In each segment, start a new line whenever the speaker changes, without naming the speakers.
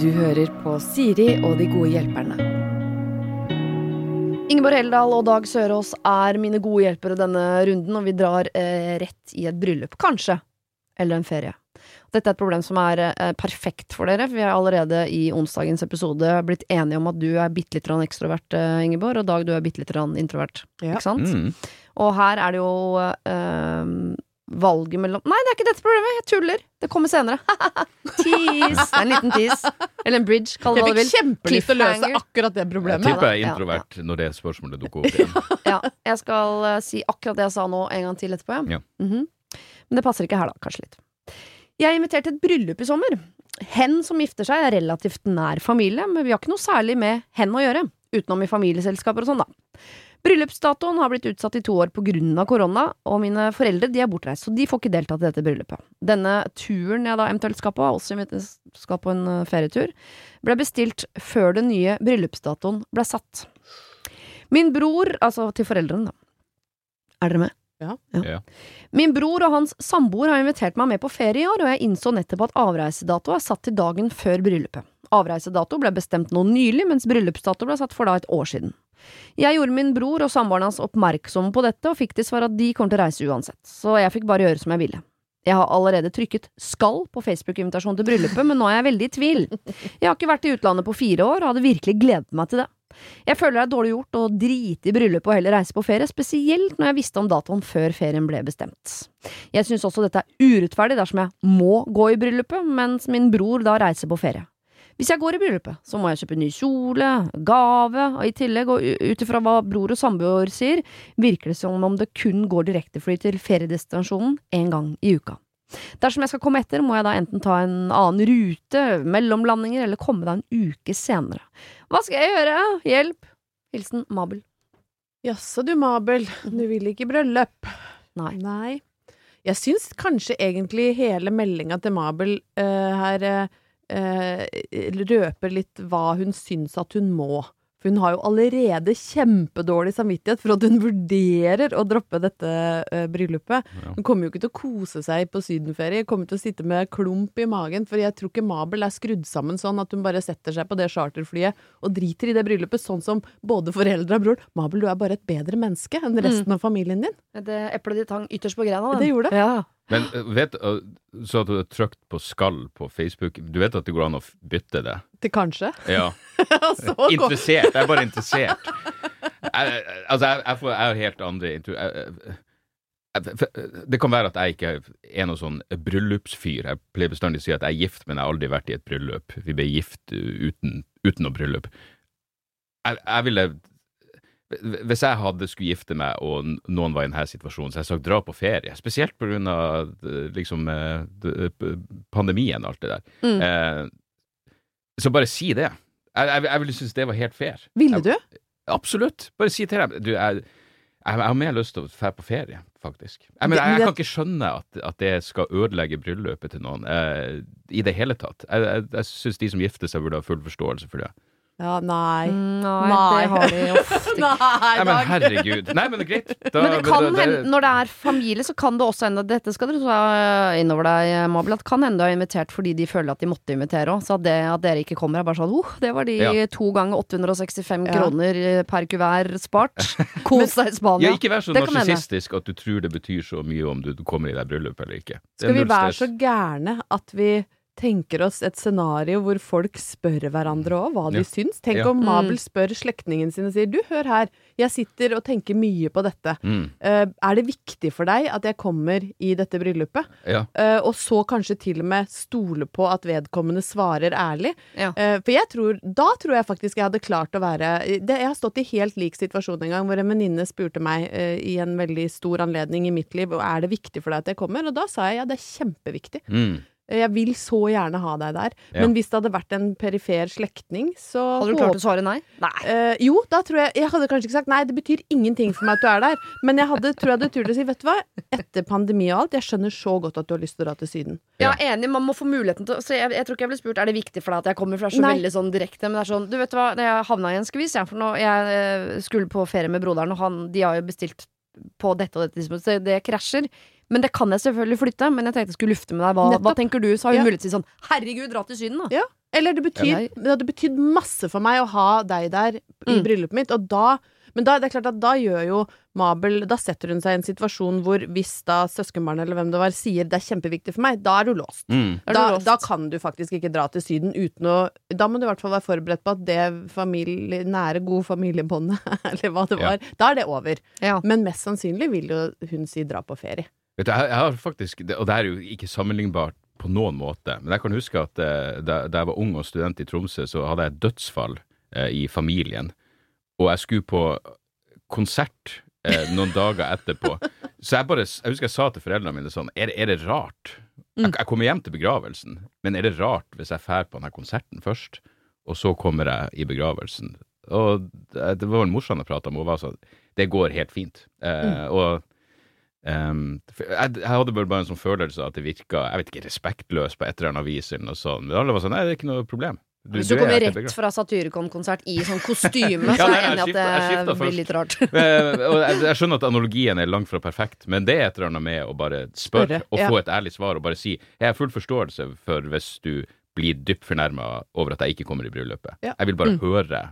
Du hører på Siri og de gode hjelperne. Ingeborg Heldal og Dag Sørås er mine gode hjelpere denne runden, og vi drar eh, rett i et bryllup. Kanskje. Eller en ferie. Dette er et problem som er eh, perfekt for dere, for vi har allerede i onsdagens episode blitt enige om at du er bitte litt ekstrovert, eh, Ingeborg, og Dag, du er bitte litt introvert.
Ja.
Ikke sant?
Mm.
Og her er det jo eh, valget mellom Nei, det er ikke dette problemet, jeg tuller! Det kommer senere. tease! Det er en liten tease. Eller en bridge, kall det
Jeg
hva du
fikk
vil.
kjempelyst til å løse akkurat det problemet.
Jeg tipper jeg er
Ja,
introvert når det spørsmålet dukker opp igjen.
Ja, jeg skal uh, si akkurat det jeg sa nå en gang til etterpå, ja.
Mm
-hmm. Men det passer ikke her, da. Kanskje litt. Jeg inviterte invitert et bryllup i sommer. Hen som gifter seg, er relativt nær familie, men vi har ikke noe særlig med hen å gjøre. Utenom i familieselskaper og sånn, da. Bryllupsdatoen har blitt utsatt i to år av korona, og mine foreldre de er bortreist, så de får ikke deltatt i dette bryllupet. Denne turen jeg da eventuelt skal på, også skal på en eh, ferietur, ble bestilt før den nye bryllupsdatoen ble satt. Min bror, altså til foreldrene, da. Er dere med?
Ja.
Ja.
Min bror og hans samboer har invitert meg med på ferie i år, og jeg innså nettopp at avreisedato er satt til dagen før bryllupet. Avreisedato ble bestemt nå nylig, mens bryllupsdato ble satt for da et år siden. Jeg gjorde min bror og samboeren hans oppmerksomme på dette, og fikk til svar at de kom til å reise uansett, så jeg fikk bare gjøre som jeg ville. Jeg har allerede trykket 'skal' på Facebook-invitasjon til bryllupet, men nå er jeg veldig i tvil. Jeg har ikke vært i utlandet på fire år, og hadde virkelig gledet meg til det. Jeg føler det er dårlig gjort å drite i bryllupet og heller reise på ferie, spesielt når jeg visste om datoen før ferien ble bestemt. Jeg synes også dette er urettferdig dersom jeg må gå i bryllupet, mens min bror da reiser på ferie. Hvis jeg går i bryllupet, så må jeg kjøpe ny kjole, gave, og i tillegg, og ut ifra hva bror og samboer sier, virker det som om det kun går direktefly til feriedestinasjonen én gang i uka. Dersom jeg skal komme etter, må jeg da enten ta en annen rute, mellomlandinger, eller komme da en uke senere. Hva skal jeg gjøre? Hjelp! Hilsen Mabel.
Jaså du, Mabel. Du vil ikke i bryllup?
Nei.
Nei. Jeg syns kanskje egentlig hele meldinga til Mabel uh, her eh, eh, røper litt hva hun syns at hun må. For hun har jo allerede kjempedårlig samvittighet for at hun vurderer å droppe dette eh, bryllupet.
Ja.
Hun kommer jo ikke til å kose seg på sydenferie, kommer til å sitte med klump i magen, for jeg tror ikke Mabel er skrudd sammen sånn at hun bare setter seg på det charterflyet og driter i det bryllupet, sånn som både foreldre og bror. Mabel, du er bare et bedre menneske enn resten av familien din.
Det eplet ditt hang ytterst på greina. den.
Det gjorde det.
Ja.
Men uh, vet uh, Så at du har trykt på 'skall' på Facebook. Du vet at det går an å bytte det?
Til kanskje.
Ja.
Så
Interessert. Jeg er bare interessert. Jeg, jeg- altså, jeg, jeg, får, jeg har helt andre det kan være at jeg ikke er noen sånn bryllupsfyr. Jeg pleier bestandig å si at jeg er gift, men jeg har aldri vært i et bryllup. Vi ble gift uten, uten noe bryllup. Jeg, jeg ville Hvis jeg hadde skulle gifte meg, og noen var i denne situasjonen, så jeg sagt dra på ferie. Spesielt eh, liksom, eh, p- pandemien og alt det der.
Mm.
Eh, så bare si det. Jeg, jeg, jeg ville synes det var helt fair.
Ville
Jeg-
du?
Absolutt. Bare si til dem du, jeg, jeg har mer lyst til å dra på ferie, faktisk. Jeg, men, jeg, jeg kan ikke skjønne at, at det skal ødelegge bryllupet til noen eh, i det hele tatt. Jeg, jeg, jeg syns de som gifter seg, burde ha full forståelse for det.
Ja, nei.
Mm, Nei,
Nei.
det har de ofte
ikke.
Nei, men herregud. Nei, men det er greit. Da-
Men det kan
da-
hende, når det er familie, så kan det også hende Dette skal du ta innover deg, Mabel. At kan hende du har invitert fordi de føler at de måtte invitere òg. Så at, det, at dere ikke kommer, er bare sånn oh, det var de
Ja.
to ganger 865
Ja.
kroner eh, per kuvert spart. Kos deg i
Ja, ikke vær så
Det
narsissistisk at du tror det betyr så mye om du kommer i deg bryllup eller ikke. Det
Skal vi være så gærne at vi tenker oss et scenario hvor folk spør hverandre òg hva de
Ja.
syns? Tenk
Ja.
om
Mm.
Mabel spør slektningen sin og sier du, hør her, jeg sitter og tenker mye på dette.
Mm,
Uh, er det viktig for deg at jeg kommer i dette bryllupet?
ja.
Uh, og så kanskje til og med stole på at vedkommende svarer ærlig.
Ja.
Eh, for jeg tror, da tror jeg faktisk jeg hadde klart å være det, Jeg har stått i helt lik situasjon en gang, hvor en venninne spurte meg i en veldig stor anledning i mitt liv og er det viktig for deg at jeg kommer, og da sa jeg ja, det er kjempeviktig.
Mm.
Jeg vil så gjerne ha deg der.
Ja.
Men hvis det hadde vært en perifer slektning, så
Hadde du klart å svare nei? Nei.
Uh, jo, da tror jeg Jeg hadde kanskje ikke sagt nei, det betyr ingenting for meg at du er der. Men jeg hadde, tror jeg hadde turt å si, vet du hva, etter pandemi og alt, jeg skjønner så godt at du har lyst til å dra til Syden.
Jeg er enig, man må få muligheten til å jeg, jeg tror ikke jeg ble spurt er det viktig for deg at jeg kommer, for det er så
Nei.
veldig sånn direkte. Men det er sånn, du vet hva, jeg havna i en skvis, jeg, for nå, jeg eh, skulle på ferie med broderen, og han, de har jo bestilt på dette og dette tidspunktet, så det krasjer. Men det kan jeg selvfølgelig flytte. Men jeg tenkte jeg skulle lufte med deg. Hva, hva tenker du? Så har hun
Ja.
mulighet til å si sånn Herregud, dra til Syden, da.
Ja. Eller det betyr
Ja,
Det hadde betydd masse for meg å ha deg der i
Mm.
bryllupet mitt, og da men da, det er klart at da gjør jo Mabel Da setter hun seg i en situasjon hvor hvis da søskenbarnet eller hvem det var sier det er kjempeviktig for meg, da er du låst.
Mm.
Er du
Da,
låst?
da kan du faktisk ikke dra til Syden uten å Da må du i hvert fall være forberedt på at det familie, nære, gode familiebåndet, eller hva det
Ja.
var, da er det over.
Ja.
Men mest sannsynlig vil jo hun si dra på ferie.
Vet du, jeg, jeg har faktisk, og det er jo ikke sammenlignbart på noen måte, men jeg kan huske at eh, da, da jeg var ung og student i Tromsø, så hadde jeg et dødsfall eh, i familien, og jeg skulle på konsert eh, noen dager etterpå. Så jeg bare, jeg husker jeg sa til foreldrene mine sånn, er, det- er det rart? Jeg, jeg kommer hjem til begravelsen, men er det rart hvis jeg drar på denne konserten først, og så kommer jeg i begravelsen? Og det, det var vel morsan jeg prata med, hun var sånn, det går helt fint. Eh, Og Ehm, for jeg, jeg hadde bare en sånn følelse av at det virka jeg vet ikke, respektløst på et eller annet vis, eller noe sånt. Men alle var sånn Nei, det er ikke noe problem.
Hvis du
du
kommer rett fra Satyricon-konsert i sånn kostyme,
Ja,
så er jeg enig i at det blir litt rart.
Og jeg, jeg skjønner at analogien er langt fra perfekt, men det er et eller annet med å bare spørre og
ja.
få et ærlig svar, og bare si Jeg har full forståelse for hvis du blir dypt fornærma over at jeg ikke kommer i bryllupet.
Ja.
Jeg vil bare
Mm.
høre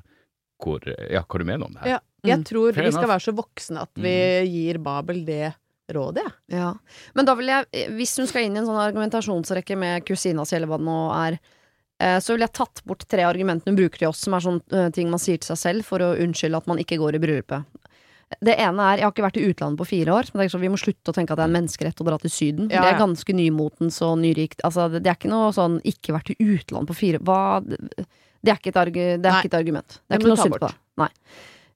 hvor, ja, hva du mener om det her.
Ja. Jeg
Mm.
tror
mm.
vi skal være så voksne at vi gir Babel det rådet, jeg.
Ja. Men da vil jeg, hvis hun skal inn i en sånn argumentasjonsrekke med kusina si, eller hva det nå er, eh, så ville jeg tatt bort tre argumenter hun bruker til oss, som er sånn eh, ting man sier til seg selv for å unnskylde at man ikke går i bryllupet. Det ene er, jeg har ikke vært i utlandet på fire år, men det vi må slutte å tenke at det er en menneskerett å dra til Syden.
Ja,
Det er ganske nymotens og nyrikt. Altså, det, er ikke noe sånn ikke vært i utlandet på fire Hva Det er ikke et, argu, det er ikke et argument. Det er ikke noe synd på det. Nei.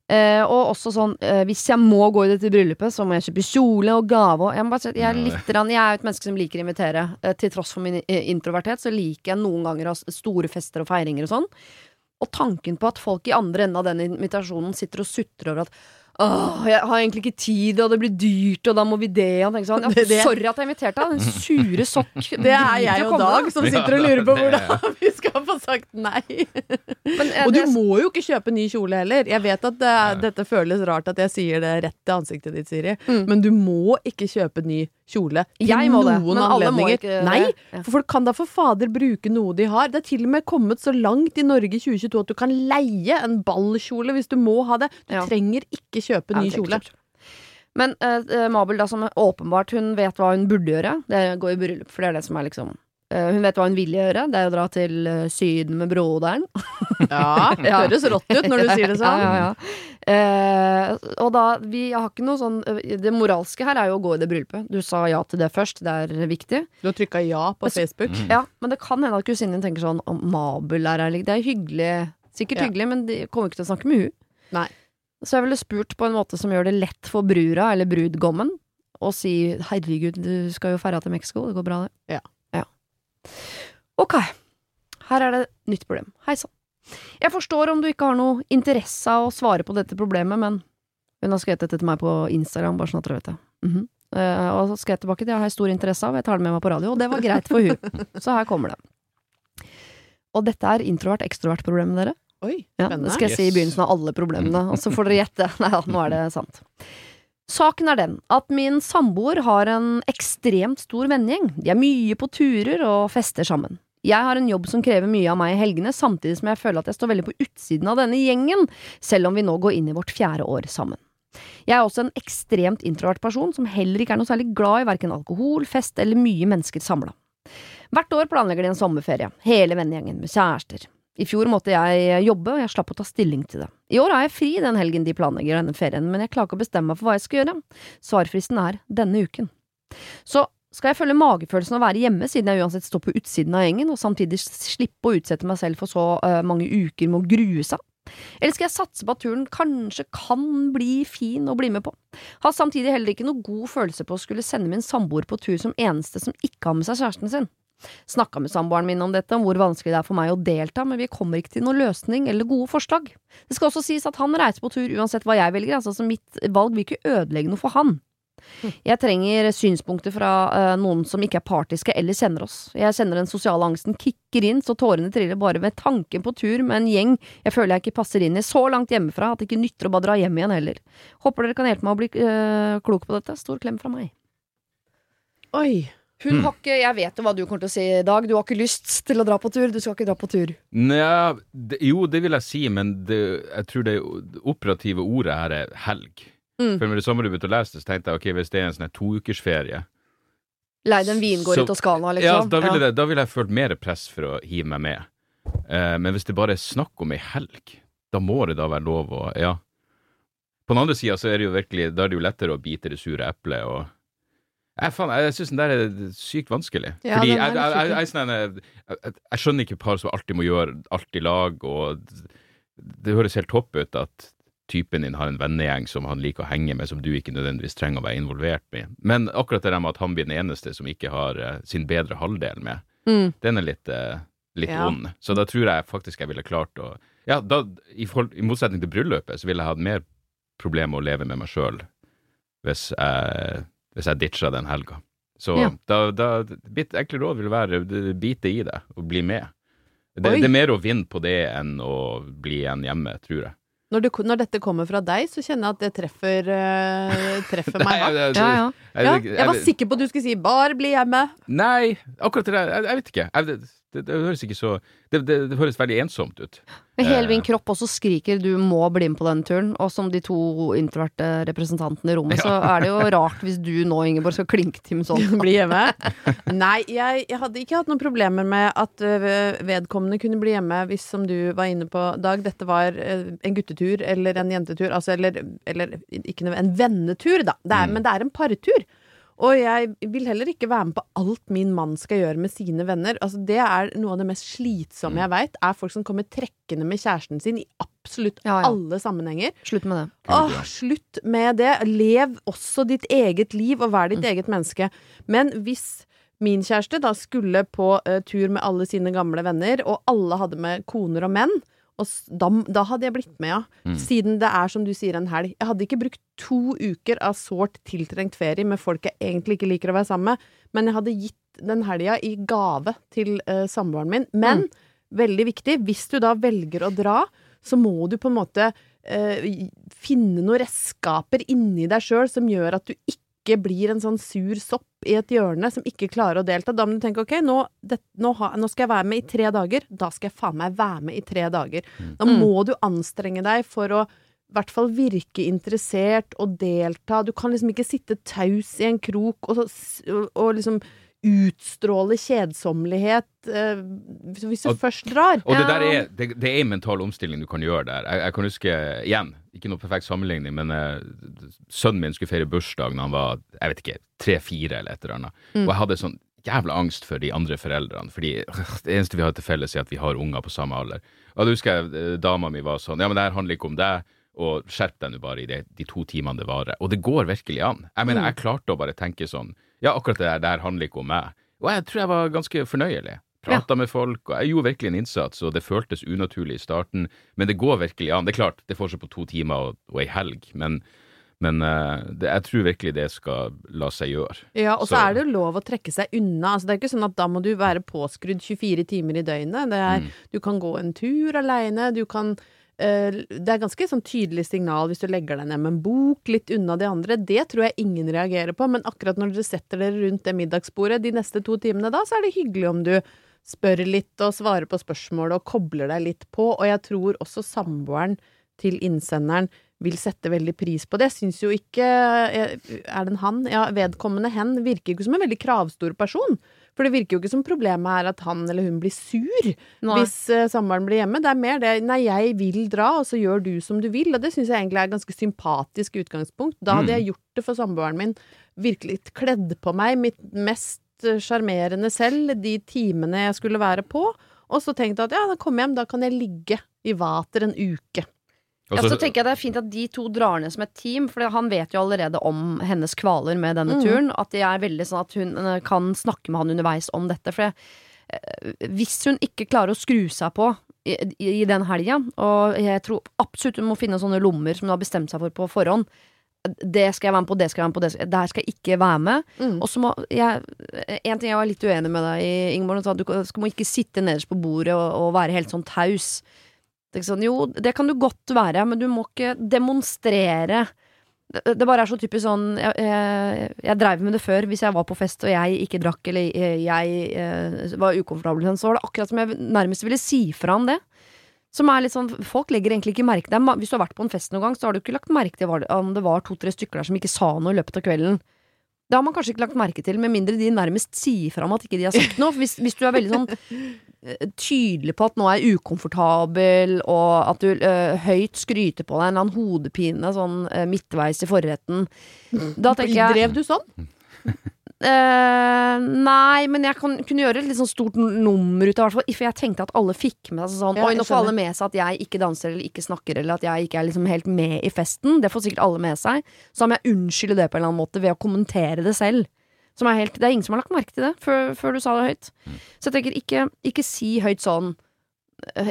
Eh, og også sånn, eh, hvis jeg må gå i dette bryllupet, så må jeg kjøpe kjole og gave og Jeg, bare jeg, er litt, jeg er et menneske som liker å invitere. Eh, til tross for min eh, introverthet, så liker jeg noen ganger å ha store fester og feiringer og sånn. Og tanken på at folk i andre enden av den invitasjonen sitter og sutrer over at Åh, jeg har egentlig ikke tid, og det blir dyrt, og da må vi det. Og tenker sånn, ja,
Det- det-
Sorry at jeg inviterte deg, den sure sokk.
Det er jeg og Dag som sitter og lurer på hvordan vi skal få sagt nei.
Men, eh,
Og du må jo ikke kjøpe ny kjole heller. Jeg vet at det, er- dette føles rart at jeg sier det rett til ansiktet ditt, Siri,
Mm.
men du må ikke kjøpe ny kjole til
Jeg må det,
noen
men alle må ikke
Nei, for folk kan da for fader bruke noe de har. Det er til og med kommet så langt i Norge i 2022 at du kan leie en ballkjole hvis du må ha det. Du
Ja.
trenger ikke kjøpe ny kjole.
Men eh, Mabel, da, som åpenbart hun vet hva hun burde gjøre, det er å gå i bryllup, for det er det som er liksom uh, Hun vet hva hun vil gjøre, det er å dra til uh, Syden med broderen.
Ja,
det
høres rått ut når du sier det sånn.
Ja, ja, ja. Og da, vi har ikke noe sånn Det moralske her er jo å gå i det bryllupet. Du sa ja til det først, det er viktig.
Du har trykka ja på
Men Facebook.
Facebook.
Ja, Men det kan hende at kusinen tenker sånn «Å, Mabel er her, det er hyggelig. Sikkert hyggelig, men de kommer ikke til å snakke med hun
Nei.
Så jeg ville spurt på en måte som gjør det lett for brura, eller brudgommen, å si 'herregud, du skal jo ferja til Mexico, det går bra, det'.
Ja.
ja. Ok, her er det nytt problem. Hei sann. Jeg forstår om du ikke har noe interesse av å svare på dette problemet, men hun har skrevet dette til meg på Instagram, bare sånn at dere vet det. Mm -hmm. uh, og så skrev jeg tilbake, det har jeg stor interesse av, jeg tar det med meg på radio, og det var greit for hun. Så her kommer det. Og dette er introvert-ekstrovert-problemet, dere.
Oi,
Ja,
spennende.
det skal jeg si i begynnelsen av alle problemene, og så får dere gjette. Nei da, nå er det sant. Saken er den at min samboer har en ekstremt stor vennegjeng. De er mye på turer og fester sammen. Jeg har en jobb som krever mye av meg i helgene, samtidig som jeg føler at jeg står veldig på utsiden av denne gjengen, selv om vi nå går inn i vårt fjerde år sammen. Jeg er også en ekstremt introvert person som heller ikke er noe særlig glad i verken alkohol, fest eller mye mennesker samla. Hvert år planlegger de en sommerferie, hele vennegjengen med kjærester. I fjor måtte jeg jobbe, og jeg slapp å ta stilling til det. I år har jeg fri den helgen de planlegger denne ferien, men jeg klarer ikke å bestemme meg for hva jeg skal gjøre. Svarfristen er denne uken. Så skal jeg følge magefølelsen og være hjemme, siden jeg uansett står på utsiden av gjengen, og samtidig slippe å utsette meg selv for så uh, mange uker med å grue seg? Eller skal jeg satse på at turen kanskje kan bli fin å bli med på? Har samtidig heller ikke noe god følelse på å skulle sende min samboer på tur som eneste som ikke har med seg kjæresten sin. Snakka med samboeren min om dette, om hvor vanskelig det er for meg å delta, men vi kommer ikke til noen løsning eller gode forslag. Det skal også sies at han reiser på tur uansett hva jeg velger, altså så mitt valg vil ikke ødelegge noe for han. Jeg trenger synspunkter fra uh, noen som ikke er partiske eller kjenner oss. Jeg kjenner den sosiale angsten kicker inn så tårene triller bare ved tanken på tur med en gjeng jeg føler jeg ikke passer inn i så langt hjemmefra at det ikke nytter å bare dra hjem igjen heller. Håper dere kan hjelpe meg å bli uh, klok på dette. Stor klem fra meg.
Oi.
Hun
Hmm.
har ikke Jeg vet jo hva du kommer til å si i dag. Du har ikke lyst til å dra på tur. Du skal ikke dra på tur.
Nja, det, jo, det vil jeg si, men det, jeg tror det operative ordet her er helg.
Mm.
For med det samme du begynte å lese det, så tenkte jeg ok, hvis det er en sånn toukersferie
Leid en vingård i Toskana, liksom.
Ja, da ville, Det, da ville jeg følt mer press for å hive meg med. Eh, men hvis det bare er snakk om ei helg, da må det da være lov å Ja. På den andre sida så er det jo virkelig Da er det jo lettere å bite det sure eplet og jeg, faen, jeg syns den der er sykt vanskelig.
Ja,
Fordi jeg, jeg, jeg, jeg, sånn jeg, jeg skjønner ikke par som alltid må gjøre alt i lag, og det høres helt topp ut at typen din har en vennegjeng som han liker å henge med, som du ikke nødvendigvis trenger å være involvert med. Men akkurat det der med at han blir den eneste som ikke har eh, sin bedre halvdel med,
Mm.
den er litt, eh, litt
Ja.
ond. Så da tror jeg faktisk jeg ville klart å Ja, da, i, forhold, i motsetning til bryllupet, så ville jeg hatt mer problemer med å leve med meg sjøl hvis jeg, hvis jeg ditcha den helga. Så
Ja.
da, da Mitt enkle råd vil være bite i det og bli med. Det, det er mer å vinne på det enn å bli igjen hjemme, tror jeg.
Når, du, når dette kommer fra deg, så kjenner jeg at det treffer, uh, treffer meg hardt.
jeg-
Ja, ja.
jeg-
Ja,
jeg-
jeg var sikker på at du skulle si 'bare bli hjemme'.
Nei, akkurat det der, jeg, jeg vet ikke. Jeg, det, det, høres ikke så det, det, det høres veldig ensomt ut.
Men hele
Eh.
min kropp også skriker 'du må bli med på denne turen'. Og som de to introverte representantene i rommet, så er det jo rart hvis du nå, Ingeborg, skal klinke til med sånn.
Bli hjemme? Nei, jeg, jeg hadde ikke hatt noen problemer med at vedkommende kunne bli hjemme hvis, som du var inne på, Dag, dette var en guttetur eller en jentetur, altså eller, eller ikke noe, en vennetur, da. Det er,
Mm.
Men det er en partur. Og jeg vil heller ikke være med på alt min mann skal gjøre med sine venner. Altså, det er noe av det mest slitsomme jeg veit, er folk som kommer trekkende med kjæresten sin i absolutt
Ja, ja.
alle sammenhenger.
Slutt med det.
Åh, slutt med det. Lev også ditt eget liv, og vær ditt
Mm.
eget menneske. Men hvis min kjæreste da skulle på uh, tur med alle sine gamle venner, og alle hadde med koner og menn, og da, da hadde jeg blitt med, ja.
Mm.
Siden det er, som du sier, en helg. Jeg hadde ikke brukt to uker av sårt tiltrengt ferie med folk jeg egentlig ikke liker å være sammen med, men jeg hadde gitt den helga i gave til uh, samboeren min. Men, veldig viktig, hvis du da velger å dra, så må du på en måte uh, finne noen redskaper inni deg sjøl som gjør at du ikke blir en sånn sur sopp i et hjørne som ikke klarer å delta. Da må du tenke ok, nå, det, nå, ha, nå skal jeg være med i tre dager. Da skal jeg faen meg være med i tre dager. Da
Mm.
må du anstrenge deg for å i hvert fall virke interessert og delta. Du kan liksom ikke sitte taus i en krok og, og, og liksom utstråle kjedsommelighet eh, hvis, du
Og-
først drar.
Og det der er, det, det er en mental omstilling du kan gjøre der. Jeg, jeg kan huske, igjen, ikke noe perfekt sammenligning, men uh, sønnen min skulle feire bursdag da han var jeg vet ikke, tre-fire eller et eller annet. Og jeg hadde sånn jævla angst for de andre foreldrene, fordi øh, det eneste vi har til felles, er at vi har unger på samme alder. Og da husker jeg uh, dama mi var sånn Ja, men det her handler ikke om deg. Og skjerp deg nå bare i det, de to timene det varer. Og det går virkelig an. Jeg mener, jeg klarte å bare tenke sånn Ja, akkurat det der, handler ikke om meg. Og jeg tror jeg var ganske fornøyelig. Prata med folk, og jeg gjorde virkelig en innsats, og det føltes unaturlig i starten. Men det går virkelig an. Det er klart, det får seg på to timer og, og ei helg, men, men eh, det, jeg tror virkelig det skal la seg gjøre.
Ja, og så
Så-
er det jo lov å trekke seg unna. Altså, det er ikke sånn at da må du være påskrudd 24 timer i døgnet. Det er,
Mm.
Du kan gå en tur aleine, du kan Det er ganske sånn tydelig signal hvis du legger deg ned med en bok litt unna de andre. Det tror jeg ingen reagerer på, men akkurat når dere setter dere rundt det middagsbordet de neste to timene da, så er det hyggelig om du spør litt og svarer på spørsmål og kobler deg litt på. Og jeg tror også samboeren til innsenderen vil sette veldig pris på det. Jeg syns jo ikke Er det en han? Ja, vedkommende hen virker ikke som en veldig kravstor person. For det virker jo ikke som problemet er at han eller hun blir sur
Nei.
hvis uh, samboeren blir hjemme. Det er mer det Nei, jeg vil dra, og så gjør du som du vil. Og det syns jeg egentlig er et ganske sympatisk utgangspunkt. Da hadde
Mm.
jeg gjort det for samboeren min. Virkelig kledd på meg mitt mest eh, sjarmerende selv de timene jeg skulle være på. Og så tenkte jeg at ja, da kommer jeg hjem, da kan jeg ligge i vater en uke.
Ja,
så-
tenker jeg det er fint at de to drar ned som et team, for han vet jo allerede om hennes kvaler med denne
Mm.
turen. At det er veldig sånn at hun eh, kan snakke med han underveis om dette. For eh, hvis hun ikke klarer å skru seg på i, i, den helga, og jeg tror absolutt hun må finne sånne lommer som hun har bestemt seg for på forhånd. Det skal jeg være med på, det skal jeg være med på, det skal, der skal jeg ikke være med.
Mm.
Og så må jeg En ting jeg var litt uenig med deg i, Ingeborg. Du må ikke sitte nederst på bordet og, og være helt sånn taus. Sånn, jo, det kan du godt være, men du må ikke demonstrere det, det bare er så typisk sånn Jeg, jeg, jeg dreiv med det før. Hvis jeg var på fest og jeg ikke drakk, eller jeg, jeg eh, var ukomfortabel, så var det akkurat som jeg nærmest ville si fra om det. Som er litt sånn Folk legger egentlig ikke merke til Hvis du har vært på en fest noen gang, så har du ikke lagt merke til om det var to-tre stykker der som ikke sa noe i løpet av kvelden. Det har man kanskje ikke lagt merke til, med mindre de nærmest sier fra om at ikke de har sagt noe. Hvis, hvis du er veldig sånn eh, tydelig på at nå er jeg ukomfortabel, og at du øh, høyt skryter på deg en eller annen hodepine sånn øh, midtveis i forretten, da tenker jeg
Drev du sånn?
Eh, nei, men jeg kan, kunne gjøre et litt sånn stort nummer ut av det. For jeg tenkte at alle fikk med seg sånn
Ja,
Oi, nå får alle med seg at jeg ikke danser eller ikke snakker, eller at jeg ikke er liksom helt med i festen. Det får sikkert alle med seg. Så da må jeg unnskylde det på en eller annen måte ved å kommentere det selv. Som er helt, det er ingen som har lagt merke til det før, før du sa det høyt. Så jeg tenker, ikke, ikke si høyt sånn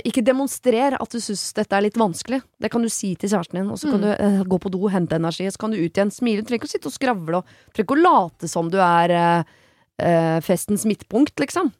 ikke demonstrer at du syns dette er litt vanskelig. Det kan du si til kjæresten din, og så kan
Mm.
du eh, gå på do, hente energi, og så kan du ut igjen, smile. Du trenger ikke å sitte og skravle og trenger ikke å late som du er eh, eh, festens midtpunkt, liksom.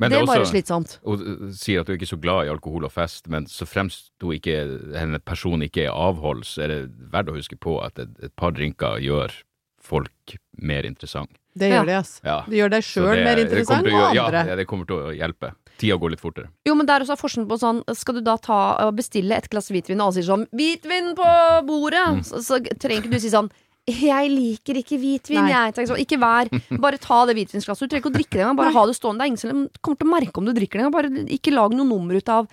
Men
det
det
er bare
også
slitsomt.
Hun uh, sier at du ikke er så glad i alkohol og fest, men så fremst hun ikke, henne person ikke er avhold, så er det verdt å huske på at et, et par drinker gjør folk mer interessant.
Det
Ja.
gjør det, ass.
Ja.
Det gjør deg sjøl mer interessant, og andre.
Ja, det kommer til å hjelpe. Tida går litt fortere.
Jo, men det er forskjellen på sånn Skal du da ta og bestille et glass hvitvin, og alle sier sånn 'Hvitvin på bordet!'
Mm.
Så, så trenger ikke du si sånn 'Jeg liker ikke hvitvin,
Nei.
jeg'. Sånn, Ikke vær Bare ta det hvitvinsglasset. Du trenger ikke å drikke det engang. Bare
Nei.
ha det stående. Det er ingen som kommer til å merke om du drikker det engang. Bare ikke lag noe nummer ut av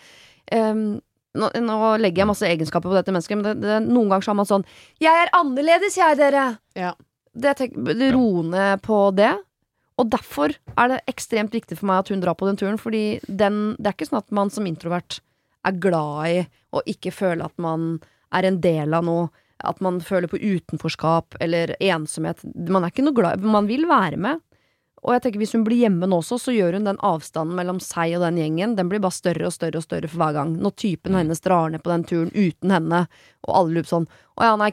um, nå, nå legger jeg masse egenskaper på dette mennesket, men det, det, noen ganger så har man sånn 'Jeg er annerledes, jeg, dere'.
Ja.
Det tenk, Ro ned på det. Og derfor er det ekstremt viktig for meg at hun drar på den turen, fordi det er ikke sånn at man som introvert er glad i å ikke føle at man er en del av noe, at man føler på utenforskap eller ensomhet. Man er ikke noe glad Man vil være med. Og jeg tenker hvis hun blir hjemme nå også, så gjør hun den avstanden mellom seg og den gjengen, den blir bare større og større og større for hver gang. Når typen hennes drar ned på den turen uten henne, og alle lurer sånn Å ja, nei,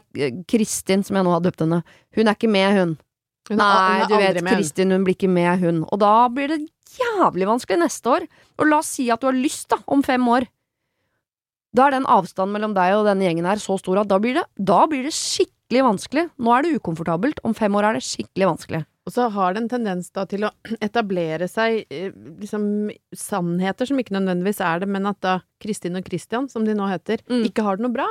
Kristin, som jeg nå har døpt henne, hun er ikke med, hun. Nei,
er
du vet. Kristin hun blir ikke med, hun. Og da blir det jævlig vanskelig neste år. Og la oss si at du har lyst, da, om fem år. Da er den avstanden mellom deg og denne gjengen her så stor at da blir det, da blir det skikkelig vanskelig. Nå er det ukomfortabelt, om fem år er det skikkelig vanskelig.
Og så har det en tendens da til å etablere seg eh, liksom sannheter som ikke nødvendigvis er det, men at da Kristin og Christian, som de nå heter,
Mm.
ikke har det noe bra.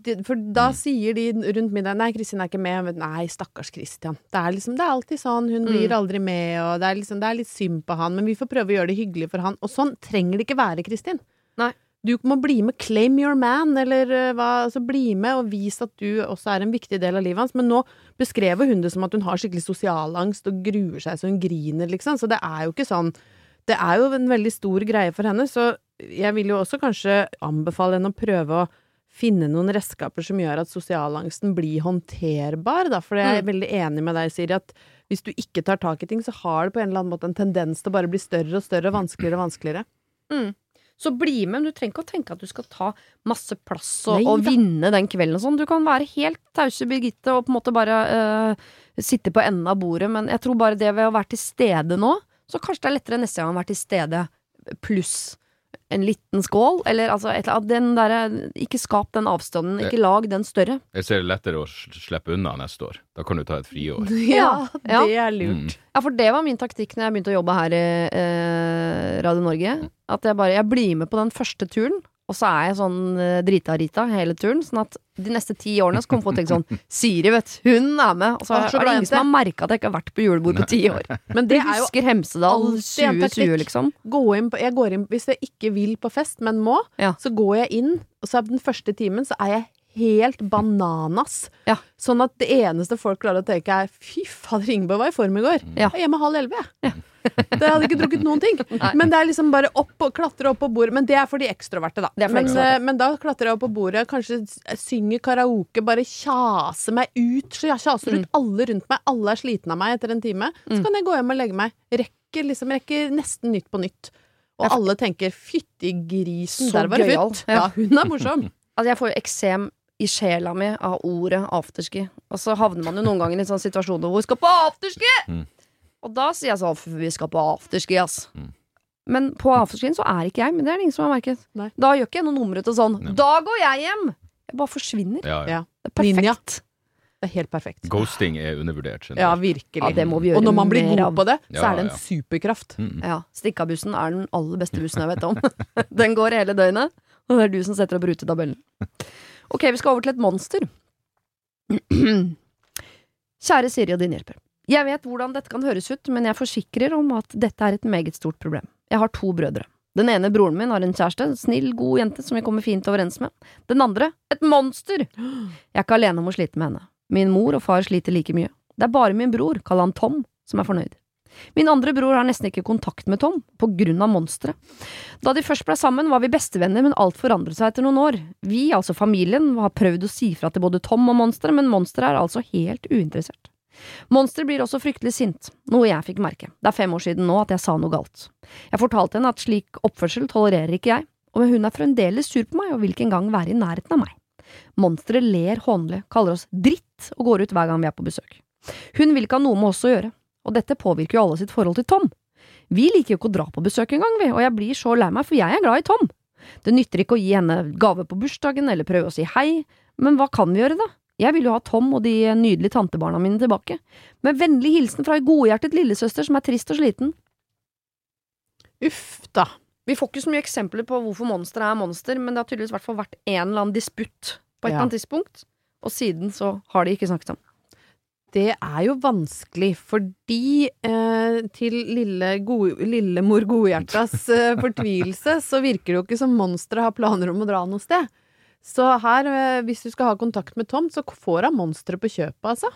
De, for da sier de rundt middagen Nei, Kristin er ikke med. Men Nei, stakkars Kristian'. Det er liksom, det er alltid sånn. Hun blir
Mm.
aldri med, og det er, liksom, det er litt synd på han. Men vi får prøve å gjøre det hyggelig for han. Og sånn trenger det ikke være, Kristin.
Nei.
Du må bli med, claim your man, eller eh, hva. Altså bli med og vis at du også er en viktig del av livet hans. Men nå beskrev hun det som at hun har skikkelig sosialangst og gruer seg så hun griner, liksom. Så det er jo ikke sånn Det er jo en veldig stor greie for henne, så jeg vil jo også kanskje anbefale henne å prøve å finne noen redskaper som gjør at sosialangsten blir håndterbar, da. For jeg er
Mm.
veldig enig med deg, Siri, at hvis du ikke tar tak i ting, så har det på en eller annen måte en tendens til å bare bli større og større og vanskeligere og vanskeligere.
Så bli med, men du trenger ikke å tenke at du skal ta masse plass og,
Nei
og vinne den kvelden og sånn. Du kan være helt tause Birgitte og på en måte bare øh, sitte på enden av bordet, men jeg tror bare det ved å være til stede nå, så kanskje det er lettere neste gang å være til stede pluss en liten skål, eller altså et eller annet. Den der, Ikke skap den avstanden, ikke lag den større.
Jeg ser det lettere å slippe unna neste år. Da kan du ta et friår.
Ja,
Ja.
det er
Mm.
lurt.
Ja, for det var min taktikk når jeg begynte å jobbe her i eh, Radio Norge. At jeg bare jeg blir med på den første turen, og så er jeg sånn eh, drita-rita hele turen. Sånn at de neste ti årene så kommer folk til å tenke sånn Siri, vet hun er med. Og så er det ingen som har merka at jeg ikke har vært på julebord på ti år.
Men det er jo
husker Hemsedal
alltid en
2020, liksom.
gå inn på, jeg går inn, Hvis jeg ikke vil på fest, men må,
Ja.
så går jeg inn, og så er den første timen så er jeg helt bananas.
Ja.
Sånn at det eneste folk klarer å tenke er fy fader, Ingeborg var i form i går.
Ja.
Jeg er hjemme halv elleve, jeg. Det hadde ikke drukket noen ting. Men det er liksom bare opp og klatre opp på bordet. Men det er for de ekstroverte, da. Men,
ekstroverte.
eh, men da klatrer jeg opp på bordet, kanskje s- synger karaoke, bare kjaser meg ut. Så jeg kjaser
Mm.
ut alle rundt meg. Alle er slitne av meg etter en time. Så kan jeg gå hjem og legge meg. Rekker liksom rekker nesten Nytt på nytt. Og alle tenker 'fytti grisen, der var det futt'. Ja, hun er morsom.
Altså, jeg får jo eksem i sjela mi av ordet afterski. Og så havner man jo noen ganger i en sånn situasjon hvor vi skal på afterski!
Mm.
Og da sier jeg sånn Vi skal på afterski, ass.
Mm.
Men på afterskien så er ikke jeg, men det er det ingen som har merket.
Nei.
Da gjør ikke jeg noe nummer ut av sånn
Nei.
Da går jeg hjem! Jeg bare forsvinner.
Ja, ja.
Det er perfekt.
Ninja. Det er helt perfekt.
Ghosting er undervurdert.
Ja, virkelig.
Ja, det må vi gjøre
Og når man blir god på det, så er det en
ja.
superkraft.
Mm.
Ja, Stikkabussen er den aller beste bussen jeg vet om. Den går hele døgnet, og det er du som setter opp rutetabellen. Ok, vi skal over til et monster. Kjære Siri og din hjelper. Jeg vet hvordan dette kan høres ut, men jeg forsikrer om at dette er et meget stort problem. Jeg har to brødre. Den ene broren min har en kjæreste, en snill, god jente som vi kommer fint overens med. Den andre et monster! Jeg er ikke alene om å slite med henne. Min mor og far sliter like mye. Det er bare min bror, kall han Tom, som er fornøyd. Min andre bror har nesten ikke kontakt med Tom, på grunn av monsteret. Da de først ble sammen, var vi bestevenner, men alt forandret seg etter noen år. Vi, altså familien, har prøvd å si fra til både Tom og monsteret, men monsteret er altså helt uinteressert. Monster blir også fryktelig sint, noe jeg fikk merke. Det er fem år siden nå at jeg sa noe galt. Jeg fortalte henne at slik oppførsel tolererer ikke jeg, og hun er fremdeles sur på meg og vil ikke engang være i nærheten av meg. Monsteret ler hånlig, kaller oss dritt og går ut hver gang vi er på besøk. Hun vil ikke ha noe med oss å gjøre, og dette påvirker jo alle sitt forhold til Tom. Vi liker jo ikke å dra på besøk engang, vi, og jeg blir så lei meg, for jeg er glad i Tom. Det nytter ikke å gi henne gave på bursdagen eller prøve å si hei, men hva kan vi gjøre, da? Jeg vil jo ha Tom og de nydelige tantebarna mine tilbake. Med vennlig hilsen fra ei godhjertet lillesøster som er trist og sliten.
Uff da.
Vi får ikke så mye eksempler på hvorfor monsteret er monster, men det har tydeligvis hvert vært en eller annen disputt på et
Ja.
eller annet tidspunkt, og siden så har de ikke snakket om.
Det er jo vanskelig, fordi eh, til lille gode, lillemor Godhjertas eh, fortvilelse, så virker det jo ikke som monsteret har planer om å dra noe sted. Så her, eh, hvis du skal ha kontakt med Tom, så får han monsteret på kjøpet, altså.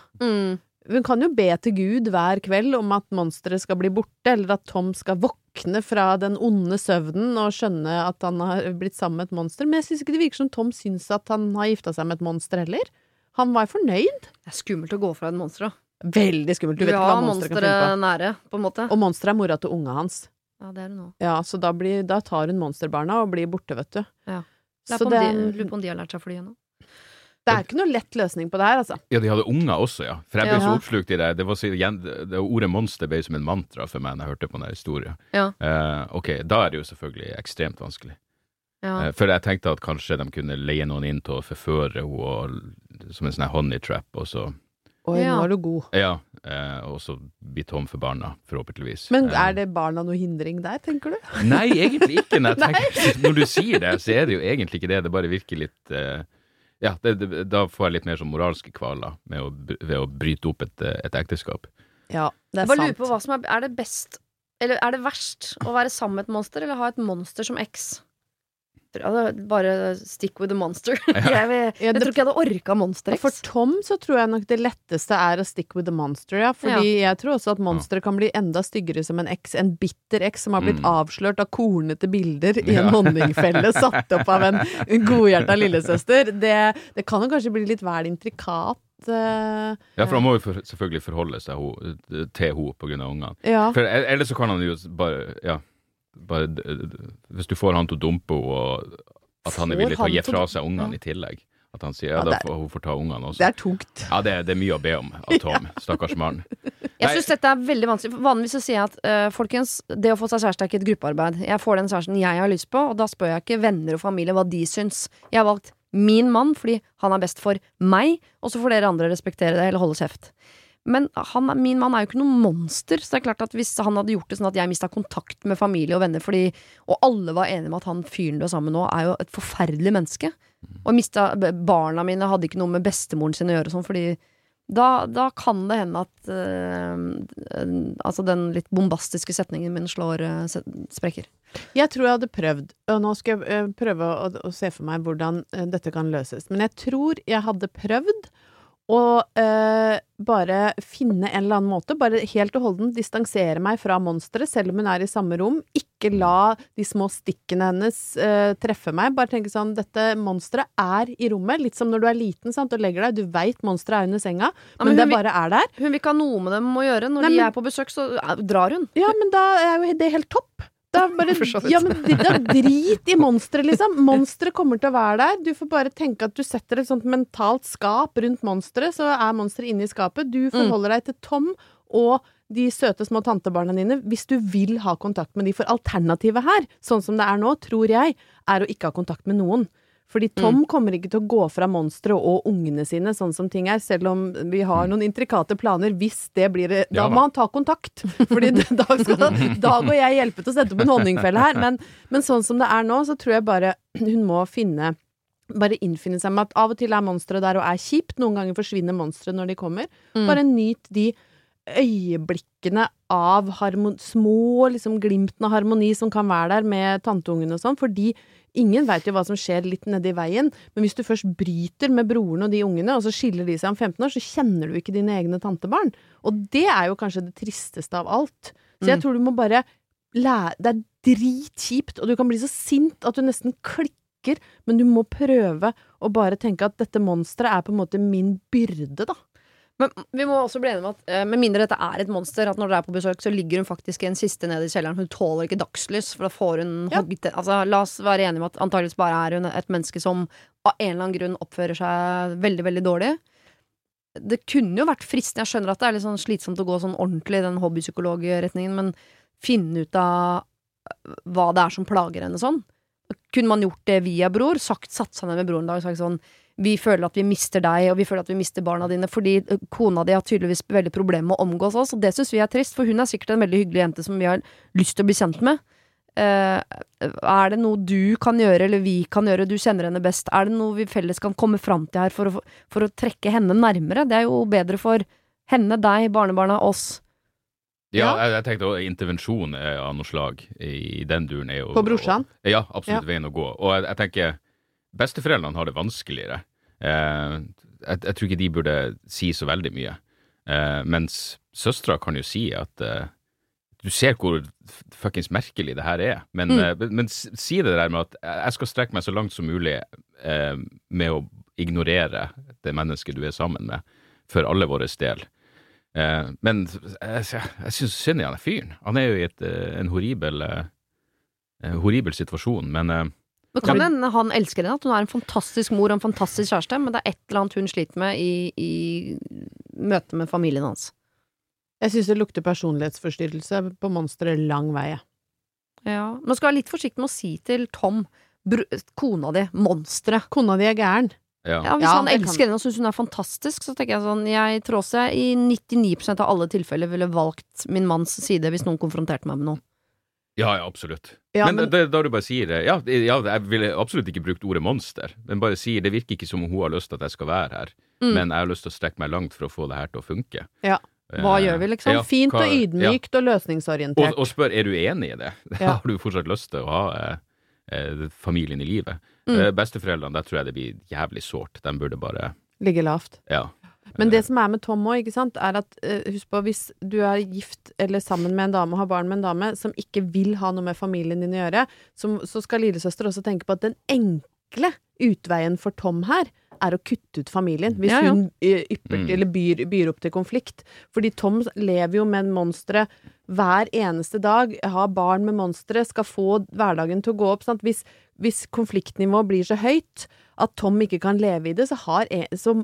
Hun kan jo be til Gud hver kveld om at monsteret skal bli borte, eller at Tom skal våkne fra den onde søvnen og skjønne at han har blitt sammen med et monster. Men jeg syns ikke det virker som Tom syns at han har gifta seg med et monster heller. Han var fornøyd.
Det er skummelt å gå fra et monster, da.
Veldig skummelt. Du vet ikke hva monsteret kan finne på.
nære, på en måte.
Og monsteret er mora til unga hans.
Ja, det er det nå.
Ja, så da, blir, da tar hun monsterbarna og blir borte, vet du.
Ja.
Så
Lurer på, de, lurer på om de har lært seg å fly ennå.
det er ikke noe lett løsning på det her, altså.
Ja, de hadde unger også, ja. For jeg ble
Ja.
så oppslukt i det. Det, var så, det Ordet monster ble som en mantra for meg når jeg hørte på den historien.
Ja.
Uh, ok, da er det jo selvfølgelig ekstremt vanskelig.
Ja.
Uh, for jeg tenkte at kanskje de kunne leie noen inn til å forføre henne som en sånn honey trap, og så
Oi,
Ja.
nå er du god.
Ja, eh, og så bli tom for barna, forhåpentligvis.
Men
Eh,
er det barna noe hindring der, tenker du?
Nei, egentlig ikke. Når, tenker, når du sier det, så er det jo egentlig ikke det. Det bare virker litt eh, Ja, det, det, da får jeg litt mer sånn moralske kvaler med å, ved å bryte opp et, eh, et ekteskap.
Ja, det
Jeg
er
bare lurer
sant.
på hva som er, er det best Eller er det verst å være sammen med et monster Eller ha et monster som eks? Ja, er bare stick with the monster. Jeg, vil,
Ja,
jeg
det-
tror ikke jeg hadde orka monster
For Tom så tror jeg nok det letteste er å stick with the monster, ja. Fordi jeg tror også at monsteret kan bli enda styggere som en eks. En bitter eks som har blitt
Mm.
avslørt av kornete bilder i en
Ja.
honningfelle satt opp av en godhjerta lillesøster. Det, det kan jo kanskje bli litt vel intrikat. eh,
Ja, for han må jo for, selvfølgelig forholde seg ho, til henne av ungene.
ja.
For ellers så kan han jo bare Ja, bare Hvis du får han til å dumpe henne, og at han er villig til å gi fra seg ungene
Ja.
i tillegg. At han sier ja, da får hun får ta ungene også.
Det er tungt.
Ja, det, det er mye å be om av Tom. Stakkars mann.
Jeg syns dette er veldig vanskelig. Vanligvis så sier jeg at uh, folkens, det å få seg kjæreste er ikke et gruppearbeid. Jeg får den kjæresten jeg har lyst på, og da spør jeg ikke venner og familie hva de syns. Jeg har valgt min mann fordi han er best for meg, og så får dere andre respektere det eller holde kjeft. Men han, min mann er jo ikke noe monster, så det er klart at hvis han hadde gjort det sånn at jeg mista kontakt med familie og venner fordi Og alle var enige med at han fyren du er sammen med nå, er jo et forferdelig menneske. Og mista Barna mine hadde ikke noe med bestemoren sin å gjøre sånn, fordi da, da kan det hende at øh, Altså den litt bombastiske setningen min slår øh, sprekker.
Jeg tror jeg hadde prøvd, og nå skal jeg eh, prøve å, å se for meg hvordan dette kan løses, men jeg tror jeg hadde prøvd å eh, bare finne en eller annen måte, bare helt og holdent distansere meg fra monsteret, selv om hun er i samme rom. Ikke la de små stikkene hennes eh, treffe meg. Bare tenke sånn, dette monsteret er i rommet, litt som når du er liten sant, og legger deg, du veit monsteret er under senga,
Ja, men
men, det
vil-
bare er der.
Hun vil ikke ha noe med dem å gjøre. Når
Nei,
de er på besøk, så eh, drar hun.
Ja, men da er jo det helt topp. Da bare, ja, men da drit i monsteret, liksom. Monsteret kommer til å være der. Du får bare tenke at du setter et sånt mentalt skap rundt monsteret, så er monsteret inne i skapet. Du forholder deg til Tom og de søte små tantebarna dine hvis du vil ha kontakt med de. For alternativet her, sånn som det er nå, tror jeg, er å ikke ha kontakt med noen. Fordi Tom kommer ikke til å gå fra monsteret og ungene sine, sånn som ting er, selv om vi har noen intrikate planer. Hvis det blir Da
Ja da.
må han ta kontakt! Fordi da skal Dag og jeg hjelpe til å sette opp en honningfelle her. Men, men sånn som det er nå, så tror jeg bare hun må finne bare innfinne seg med at av og til er monsteret der og er kjipt. Noen ganger forsvinner monstre når de kommer.
Mm.
Bare nyt de øyeblikkene av små liksom glimtene av harmoni som kan være der med tanteungen og sånn, fordi ingen veit jo hva som skjer litt nedi veien, men hvis du først bryter med broren og de ungene, og så skiller de seg om 15 år, så kjenner du ikke dine egne tantebarn. Og det er jo kanskje det tristeste av alt. Så jeg
Mm.
tror du må bare lære Det er dritkjipt, og du kan bli så sint at du nesten klikker, men du må prøve å bare tenke at dette monsteret er på en måte min byrde, da.
Men vi må også bli enige om at eh, med mindre dette er et monster, at når dere er på besøk, så ligger hun faktisk i en kiste nede i kjelleren. Hun tåler ikke dagslys, for da får hun
Ja.
hogd Altså, la oss være enige om at antakeligvis bare er hun et menneske som av en eller annen grunn oppfører seg veldig, veldig dårlig. Det kunne jo vært fristende, jeg skjønner at det er litt sånn slitsomt å gå sånn ordentlig i den hobbypsykologretningen, men finne ut av hva det er som plager henne sånn. Kunne man gjort det via bror? Sagt, satt seg ned med broren dag og sagt sånn vi føler at vi mister deg, og vi føler at vi mister barna dine, fordi kona di har tydeligvis veldig problemer med å omgås oss, og det syns vi er trist, for hun er sikkert en veldig hyggelig jente som vi har lyst til å bli kjent med. Uh, er det noe du kan gjøre, eller vi kan gjøre, du kjenner henne best, er det noe vi felles kan komme fram til her for å, for å trekke henne nærmere? Det er jo bedre for henne, deg, barnebarna, oss.
Ja,
Ja.
jeg, jeg tenkte også intervensjon eh, av noe slag i den duren er jo
På brorsan?
Ja, absolutt
Ja.
veien å gå. Og jeg, jeg tenker besteforeldrene har det vanskeligere. Eh, jeg, jeg tror ikke de burde si så veldig mye. Eh, mens søstera kan jo si at eh, du ser hvor fuckings merkelig det her er, men,
Mm.
men- men si det der med at jeg skal strekke meg så langt som mulig eh, med å ignorere det mennesket du er sammen med, for alle våre del. Eh, men jeg, jeg syns synd i han fyren. Han er jo i et, en horribel, eh, horribel situasjon, men eh,
kan hende Ja, han elsker henne, at hun er en fantastisk mor og en fantastisk kjæreste, men det er et eller annet hun sliter med i, i møte med familien hans.
Jeg syns det lukter personlighetsforstyrrelse på monsteret lang vei.
Ja. Man skal være litt forsiktig med å si til Tom, br kona di, monsteret.
Kona di er gæren.
ja.
Ja, hvis
Ja,
han elsker henne og syns hun er fantastisk, så tenker jeg sånn Jeg tror også jeg i 99% av alle tilfeller ville valgt min manns side hvis noen konfronterte meg med noe.
Ja, ja, absolutt.
Ja,
men,
men-
da, da du bare sier det ja, ja, jeg ville absolutt ikke brukt ordet monster, men bare sier det virker ikke som om hun har lyst til at jeg skal være her,
Mm.
men jeg har lyst til å strekke meg langt for å få det her til å funke.
Ja.
Hva
Eh,
gjør vi, liksom?
ja,
Fint
hva-
og ydmykt og løsningsorientert.
Og, og spør er du enig i det. Har du fortsatt lyst til å ha eh, eh, familien i livet?
Mm.
Eh, besteforeldrene, der tror jeg det blir jævlig sårt. De burde bare
Ligge lavt.
Ja.
Men det som er med Tom òg, ikke sant, er at eh, husk på, hvis du er gift eller sammen med en dame og har barn med en dame som ikke vil ha noe med familien din å gjøre, så, så skal lillesøster også tenke på at den enkle utveien for Tom her er å kutte ut familien, hvis
Ja, ja.
hun eh, ypper
Mm.
eller byr, byr opp til konflikt. Fordi Tom lever jo med monstre hver eneste dag, har barn med monstre, skal få hverdagen til å gå opp. Sant? Hvis, hvis konfliktnivået blir så høyt at Tom ikke kan leve i det, så har så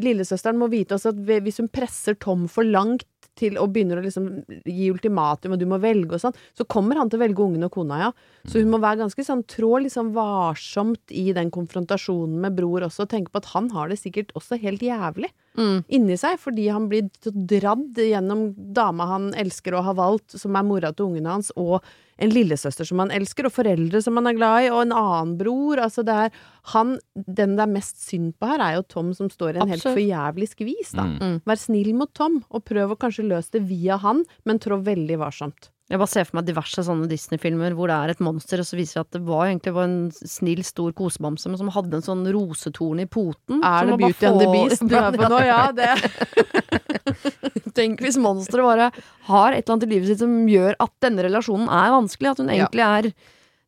lillesøsteren må vite også at hvis hun presser Tom for langt til og begynner å liksom gi ultimatum, og du må velge og sånn, så kommer han til å velge ungen og kona, ja. Så hun må være ganske sånn, trå liksom varsomt i den konfrontasjonen med bror også, og tenke på at han har det sikkert også helt jævlig
Mm.
inni seg, fordi han blir dradd gjennom dama han elsker og har valgt, som er mora til ungene hans, og en lillesøster som han elsker, og foreldre som han er glad i, og en annen bror. Altså det er han Den det er mest synd på her, er jo Tom som står i en helt
Absolutt.
helt forjævlig skvis, da.
Mm.
Vær snill mot Tom, og prøv å kanskje løse det via han, men trå veldig varsomt.
Jeg bare ser for meg diverse sånne Disney-filmer hvor det er et monster, og så viser det at det var egentlig var en snill, stor kosebamse, men som hadde en sånn rosetorn i poten.
Er det Beauty and the Beast du er på nå? Ja, det
Tenk hvis monsteret bare har et eller annet i livet sitt som gjør at denne relasjonen er vanskelig, at hun
Ja.
egentlig er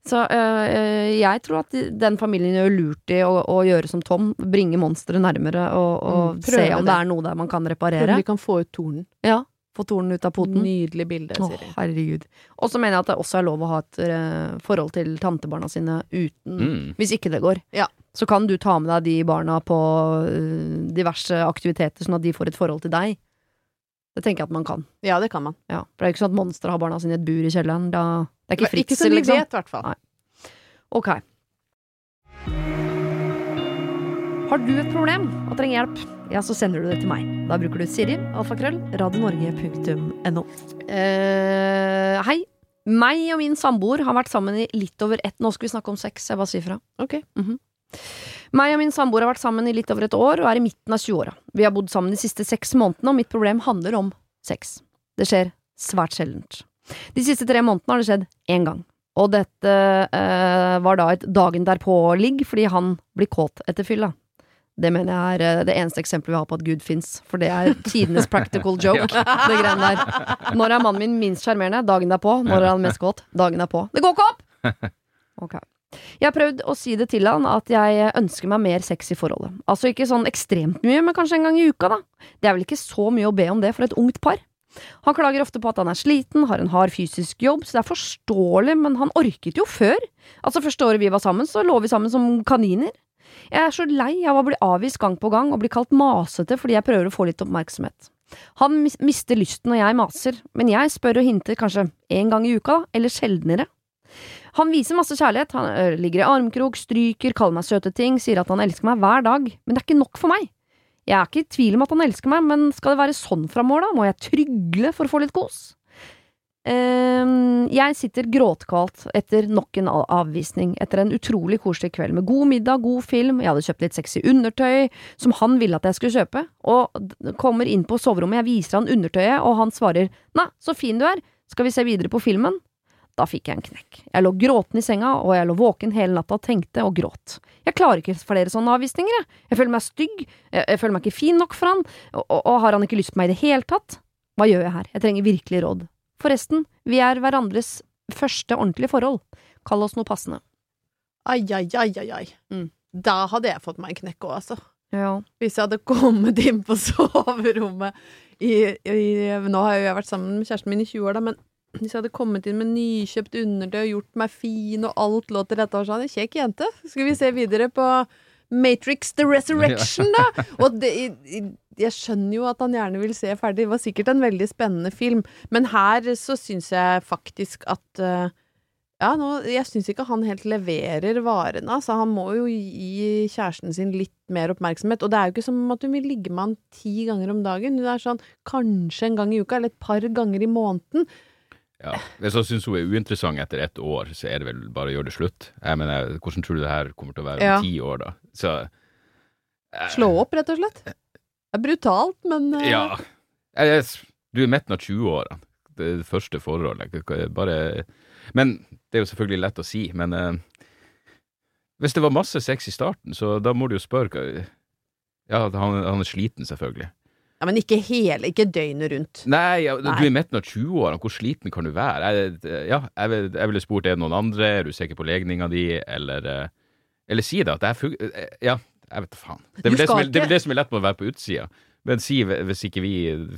Så øh, øh, jeg tror at den familien gjør lurt i å, å gjøre som Tom, bringe monsteret nærmere og, og
Mm,
se om
det.
det er noe der man kan reparere.
Prøve vi kan få ut tornen.
Ja, Få tornen ut av poten.
Nydelig bilde,
Å,
Siri.
herregud. Og så mener jeg at det også er lov å ha et øh, forhold til tantebarna sine uten
Mm.
Hvis ikke det går.
Ja.
Så kan du ta med deg de barna på øh, diverse aktiviteter, sånn at de får et forhold til deg. Det tenker jeg at man kan.
Ja, det kan man.
Ja, for det er jo ikke sånn at monstre har barna sine i et bur i kjelleren. Da, det er ikke
Ikke som vi
liksom.
vet, i hvert fall.
Nei. Ok. Har du et problem og trenger hjelp, ja, så sender du det til meg. Da bruker du Siri, alfakrøll, radionorge.no. Eh, hei. Meg og min samboer har vært sammen i litt over ett Nå skal vi snakke om sex, jeg bare sier fra.
Ok.
Meg og min samboer har vært sammen i litt over et år og er i midten av 20-åra. Vi har bodd sammen de siste seks månedene, og mitt problem handler om sex. Det skjer svært sjeldent. De siste tre månedene har det skjedd én gang. Og dette eh, var da et dagen derpå-ligg fordi han blir kåt etter fylla. Det mener jeg er eh, det eneste eksempelet vi har på at Gud fins, for det er tidenes practical joke. Det greiene der. Når er mannen min minst sjarmerende? Dagen derpå. Når er han mest kåt? Dagen derpå. Det går ikke opp! Ok. Jeg har prøvd å si det til han at jeg ønsker meg mer sex i forholdet. Altså ikke sånn ekstremt mye, men kanskje en gang i uka, da. Det er vel ikke så mye å be om det for et ungt par. Han klager ofte på at han er sliten, har en hard fysisk jobb, så det er forståelig, men han orket jo før. Altså, første året vi var sammen, så lå vi sammen som kaniner. Jeg er så lei av å bli avvist gang på gang og bli kalt masete fordi jeg prøver å få litt oppmerksomhet. Han mister lysten når jeg maser, men jeg spør og hinter kanskje en gang i uka, eller sjeldnere. Han viser masse kjærlighet, han ligger i armkrok, stryker, kaller meg søte ting, sier at han elsker meg hver dag, men det er ikke nok for meg. Jeg er ikke i tvil om at han elsker meg, men skal det være sånn framover, da? Må jeg trygle for å få litt kos? Ehm, jeg sitter gråtkvalt etter nok en avvisning, etter en utrolig koselig kveld med god middag, god film, jeg hadde kjøpt litt sexy undertøy som han ville at jeg skulle kjøpe, og kommer inn på soverommet, jeg viser han undertøyet, og han svarer nei, så fin du er, skal vi se videre på filmen? Da fikk jeg en knekk. Jeg lå gråten i senga, og jeg lå våken hele natta og tenkte og gråt. Jeg klarer ikke flere sånne avvisninger, jeg. Jeg føler meg stygg, jeg føler meg ikke fin nok for han, og, og, og har han ikke lyst på meg i det hele tatt? Hva gjør jeg her? Jeg trenger virkelig råd. Forresten, vi er hverandres første ordentlige forhold. Kall oss noe passende.
Ai, ai, ai, ai, ai.
Mm.
Da hadde jeg fått meg en knekk òg, altså.
Ja.
Hvis jeg hadde kommet inn på soverommet i, i Nå har jo jeg vært sammen med kjæresten min i 20 år, da, men hvis jeg hadde kommet inn med nykjøpt undertøy og gjort meg fin, og alt lå til rette, og sånn, kjekk jente, skal vi se videre på Matrix The Resurrection, da! Og det, jeg skjønner jo at han gjerne vil se ferdig. Det var sikkert en veldig spennende film, men her så syns jeg faktisk at eh, ja, nå, jeg syns ikke han helt leverer varene. Altså, han må jo gi kjæresten sin litt mer oppmerksomhet. Og det er jo ikke som at hun vil ligge med han ti ganger om dagen. Det er sånn kanskje en gang i uka, eller et par ganger i måneden.
Ja. Hvis hun syns hun er uinteressant etter ett år, så er det vel bare å gjøre det slutt. Jeg mener, hvordan tror du det her kommer til å være om
Ja.
ti år, da? Så eh,
Slå opp, rett og slett. Det er brutalt, men eh,
Ja. Jeg, du er midten av 20-åra. Det det første forholdet. Bare Men det er jo selvfølgelig lett å si, men eh, Hvis det var masse sex i starten, så da må du jo spørre hva- Ja, han, han er sliten, selvfølgelig.
Ja, men ikke hele, ikke døgnet rundt.
Nei, ja,
Nei.
du er i midten av 20-årene, hvor sliten kan du være? Jeg, ja, jeg, vil- jeg ville spurt er det noen andre, er du sikker på legninga di, eller eh, Eller si det, at det er fug... eh, Ja, jeg vet da faen. Det er, det, som er, det er vel det som er lett med å være på utsida. Men si hvis ikke vi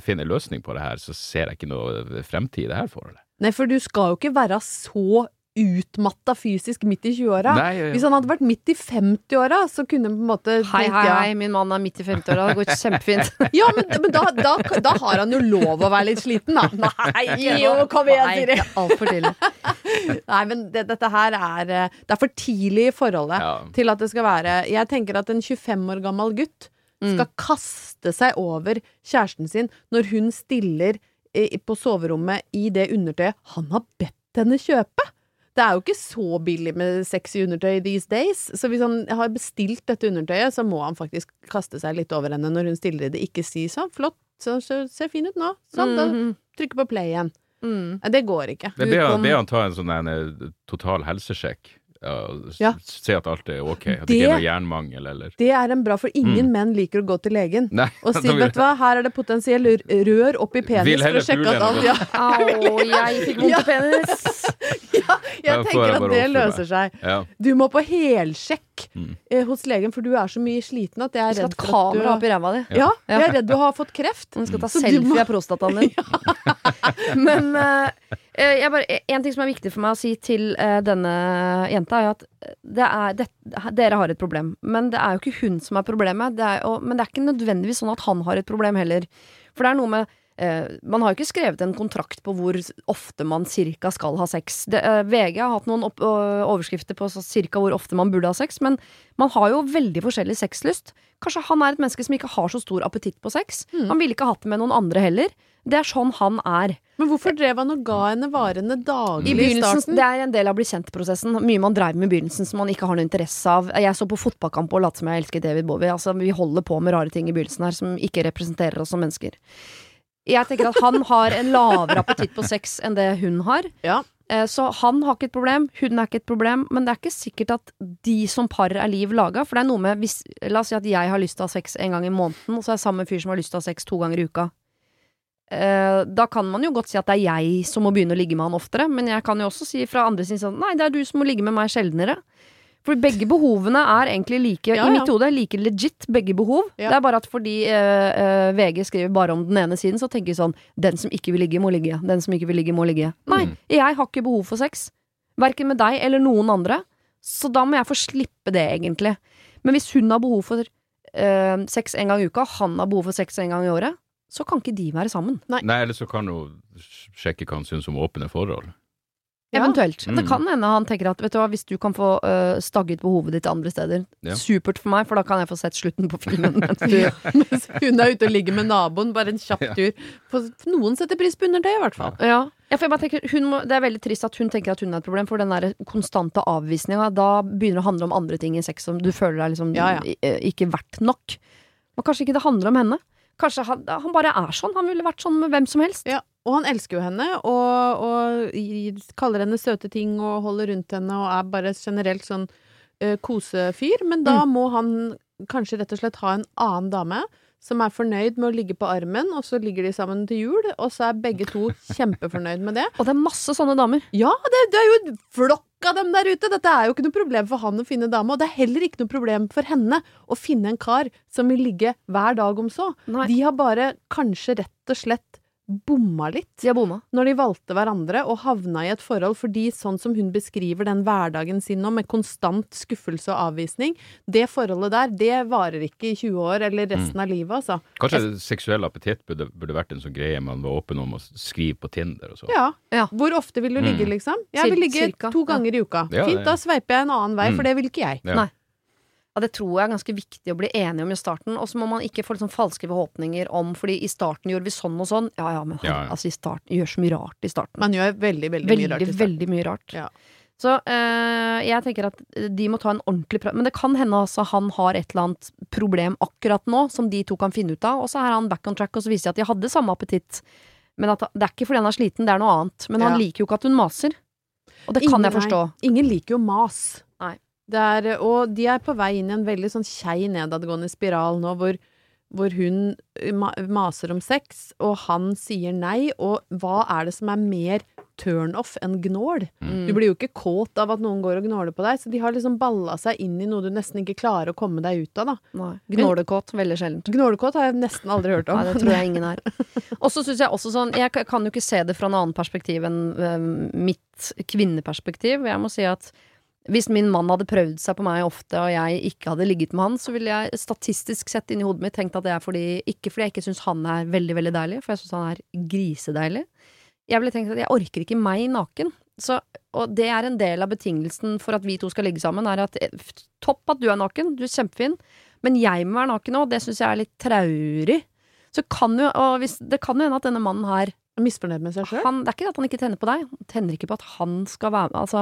finner løsning på det her, så ser jeg ikke noe fremtid i det her forholdet.
Nei, for du skal jo ikke være så utmatta fysisk midt i 20-åra.
Nei, eh,
Hvis han hadde vært midt i 50-åra, så kunne han på en måte
Hei, hei, hei, min mann er midt i 50-åra, det går kjempefint.
Ja, men, men da, da, da har han jo lov å være litt sliten, da. Nei, jo, kom igjen, Siri.
altfor tidlig.
Nei, men det, dette her er eh, Det er for tidlig i forholdet
Ja.
til at det skal være Jeg tenker at en 25 år gammel gutt
Mm.
skal kaste seg over kjæresten sin når hun stiller på soverommet i det undertøyet han har bedt henne kjøpe. Det er jo ikke så billig med sexy undertøy these days, så hvis han har bestilt dette undertøyet, så må han faktisk kaste seg litt over henne når hun stiller i det. Ikke si sånn 'flott, så, så, ser fin ut nå', sånn, da
trykker
trykke på play igjen.
Mm.
Det går ikke.
Det be han, ta en sånn en, eh, total helsesjekk. Ja,
Ja.
Se at alt er ok, at det
Det-
ikke er noe jernmangel, eller
Det er en bra, for ingen menn liker å gå til legen.
Nei,
Og si, vet du hva, her er det potensiell rør opp i penis for å sjekke at alt ja,
Au, jeg fikk vondt i penis.
ja, jeg tenker
jeg
at det løser seg.
Ja.
Du må på helsjekk
Mm.
eh, hos legen, for du er så mye sliten at jeg er redd for at du
kamera opp i ræva di.
Ja,
Ja.
jeg er redd du har fått kreft.
Du skal ta selfie av prostataen din. Men eh, jeg bare, en ting som er viktig for meg å si til uh, denne jenta, er at det er, det, dere har et problem. Men det er jo ikke hun som er problemet. Det er, og, men det er ikke nødvendigvis sånn at han har et problem heller. For det er noe med eh, Man har jo ikke skrevet en kontrakt på hvor ofte man cirka skal ha sex. Det, eh, VG har hatt noen opp, overskrifter på så cirka hvor ofte man burde ha sex, men man har jo veldig forskjellig sexlyst. Kanskje han er et menneske som ikke har så stor appetitt på sex.
Mm.
Han ville ikke hatt det med noen andre heller. Det er sånn han er.
Men hvorfor drev han og ga henne varene daglig i starten?
Det er en del av bli kjent-prosessen. Mye man dreiv med i begynnelsen som man ikke har noe interesse av. Jeg så på fotballkamp og lot som jeg elsket David Bowie. Altså, vi holder på med rare ting i begynnelsen her som ikke representerer oss som mennesker. Jeg tenker at han har en lavere appetitt på sex enn det hun har.
Ja.
Eh, Så han har ikke et problem, hun er ikke et problem, men det er ikke sikkert at de som par er liv laga. For det er noe med hvis, La oss si at jeg har lyst til å ha sex en gang i måneden, og så er jeg en fyr som har lyst til å ha sex to ganger i uka. Eh, da kan man jo godt si at det er jeg som må begynne å ligge med han oftere, men jeg kan jo også si fra andre sin sånn Nei, det er du som må ligge med meg sjeldnere. For begge behovene er egentlig like,
Ja,
i mitt hode, like legit, begge behov.
Ja.
Det er bare at fordi uh, VG skriver bare om den ene siden, så tenker jeg sånn Den som ikke vil ligge, må ligge. Den som ikke vil ligge, må ligge. Nei,
Mm.
jeg har ikke behov for sex. Verken med deg eller noen andre. Så da må jeg få slippe det, egentlig. Men hvis hun har behov for uh, sex en gang i uka, han har behov for sex en gang i året, så kan ikke de være sammen.
Nei, eller så kan hun sjekke hva han syns om åpne forhold.
Ja.
Eventuelt.
Mm.
Det kan hende han tenker at vet du hva, hvis du kan få uh, stagget behovet ditt andre steder,
Ja.
supert for meg, for da kan jeg få sett slutten på filmen. Mens du,
Mens hun er ute og ligger med naboen, bare en kjapp tur. For noen setter pris på undertøy, i hvert fall.
ja. ja, for jeg bare tenker, hun må, Det er veldig trist at hun tenker at hun er et problem, for den der konstante avvisninga, da begynner det å handle om andre ting i sex som du føler deg liksom
Ja, ja.
eh, ikke verdt nok. Men kanskje ikke det handler om henne. Kanskje han, han bare er sånn. Han ville vært sånn med hvem som helst.
Ja, og han elsker jo henne, og, og kaller henne søte ting og holder rundt henne og er bare generelt sånn uh, kosefyr. Men da må han kanskje rett og slett ha en annen dame som er fornøyd med å ligge på armen, og så ligger de sammen til jul, og så er begge to kjempefornøyd med det.
Og det er masse sånne damer.
Ja, det, det er jo en flokk av dem der ute! Dette er jo ikke noe problem for han å finne dame, og det er heller ikke noe problem for henne å finne en kar som vil ligge hver dag om så.
Nei,
De har bare kanskje rett og slett bomma litt
de har bomma.
når de valgte hverandre og havna i et forhold fordi sånn som hun beskriver den hverdagen sin nå, med konstant skuffelse og avvisning, det forholdet der, det varer ikke i 20 år eller resten av livet, altså.
Kanskje seksuell appetitt burde, burde vært en sånn greie man var åpen om å skrive på Tinder og så.
Ja.
Ja.
Hvor ofte vil du
Mm.
ligge, liksom? Jeg vil ligge
cirka,
to
ja.
ganger i uka.
Ja,
Fint, da sveiper jeg en annen vei,
Mm.
for det vil ikke jeg.
Ja.
Nei. Ja, det tror jeg er ganske viktig å bli enige om i starten. Og så må man ikke få liksom falske forhåpninger om Fordi i starten gjorde vi sånn og sånn. Ja ja, men han,
Ja, ja.
altså i starten gjør så mye rart i starten.
Man gjør veldig, veldig,
veldig,
mye rart. i starten.
veldig mye rart.
Ja.
Så øh, jeg tenker at de må ta en ordentlig prat. Men det kan hende altså han har et eller annet problem akkurat nå som de to kan finne ut av, og så er han back on track, og så viser det at de hadde samme appetitt. Men at det er ikke fordi han er sliten, det er noe annet. Men
Ja.
han liker jo ikke at hun maser. Og det kan
Ingen-
jeg forstå.
Nei, ingen liker jo mas.
Nei.
Det er, og de er på vei inn i en veldig sånn kjei nedadgående spiral nå, hvor, hvor hun ma maser om sex, og han sier nei. Og hva er det som er mer turnoff enn gnål?
Mm.
Du blir jo ikke kåt av at noen går og gnåler på deg, så de har liksom balla seg inn i noe du nesten ikke klarer å komme deg ut av, da.
Gnålekåt, veldig sjeldent.
Gnålekåt har jeg nesten aldri hørt om.
Nei, det tror jeg ingen er. Og så syns jeg også sånn Jeg kan jo ikke se det fra en annen perspektiv enn eh, mitt kvinneperspektiv. Jeg må si at hvis min mann hadde prøvd seg på meg ofte, og jeg ikke hadde ligget med han, så ville jeg statistisk sett inni hodet mitt tenkt at det er fordi Ikke fordi jeg ikke syns han er veldig, veldig deilig, for jeg syns han er grisedeilig. Jeg ville tenkt at jeg orker ikke meg naken. Så, og det er en del av betingelsen for at vi to skal ligge sammen, er at eh, topp at du er naken, du er kjempefin, men jeg må være naken òg, det syns jeg er litt traurig. Så kan jo, og hvis, det kan jo hende at denne mannen her
Misfornøyd med seg sjøl?
Det er ikke at han ikke tenner på deg, han tenner ikke på at han skal være med. Altså,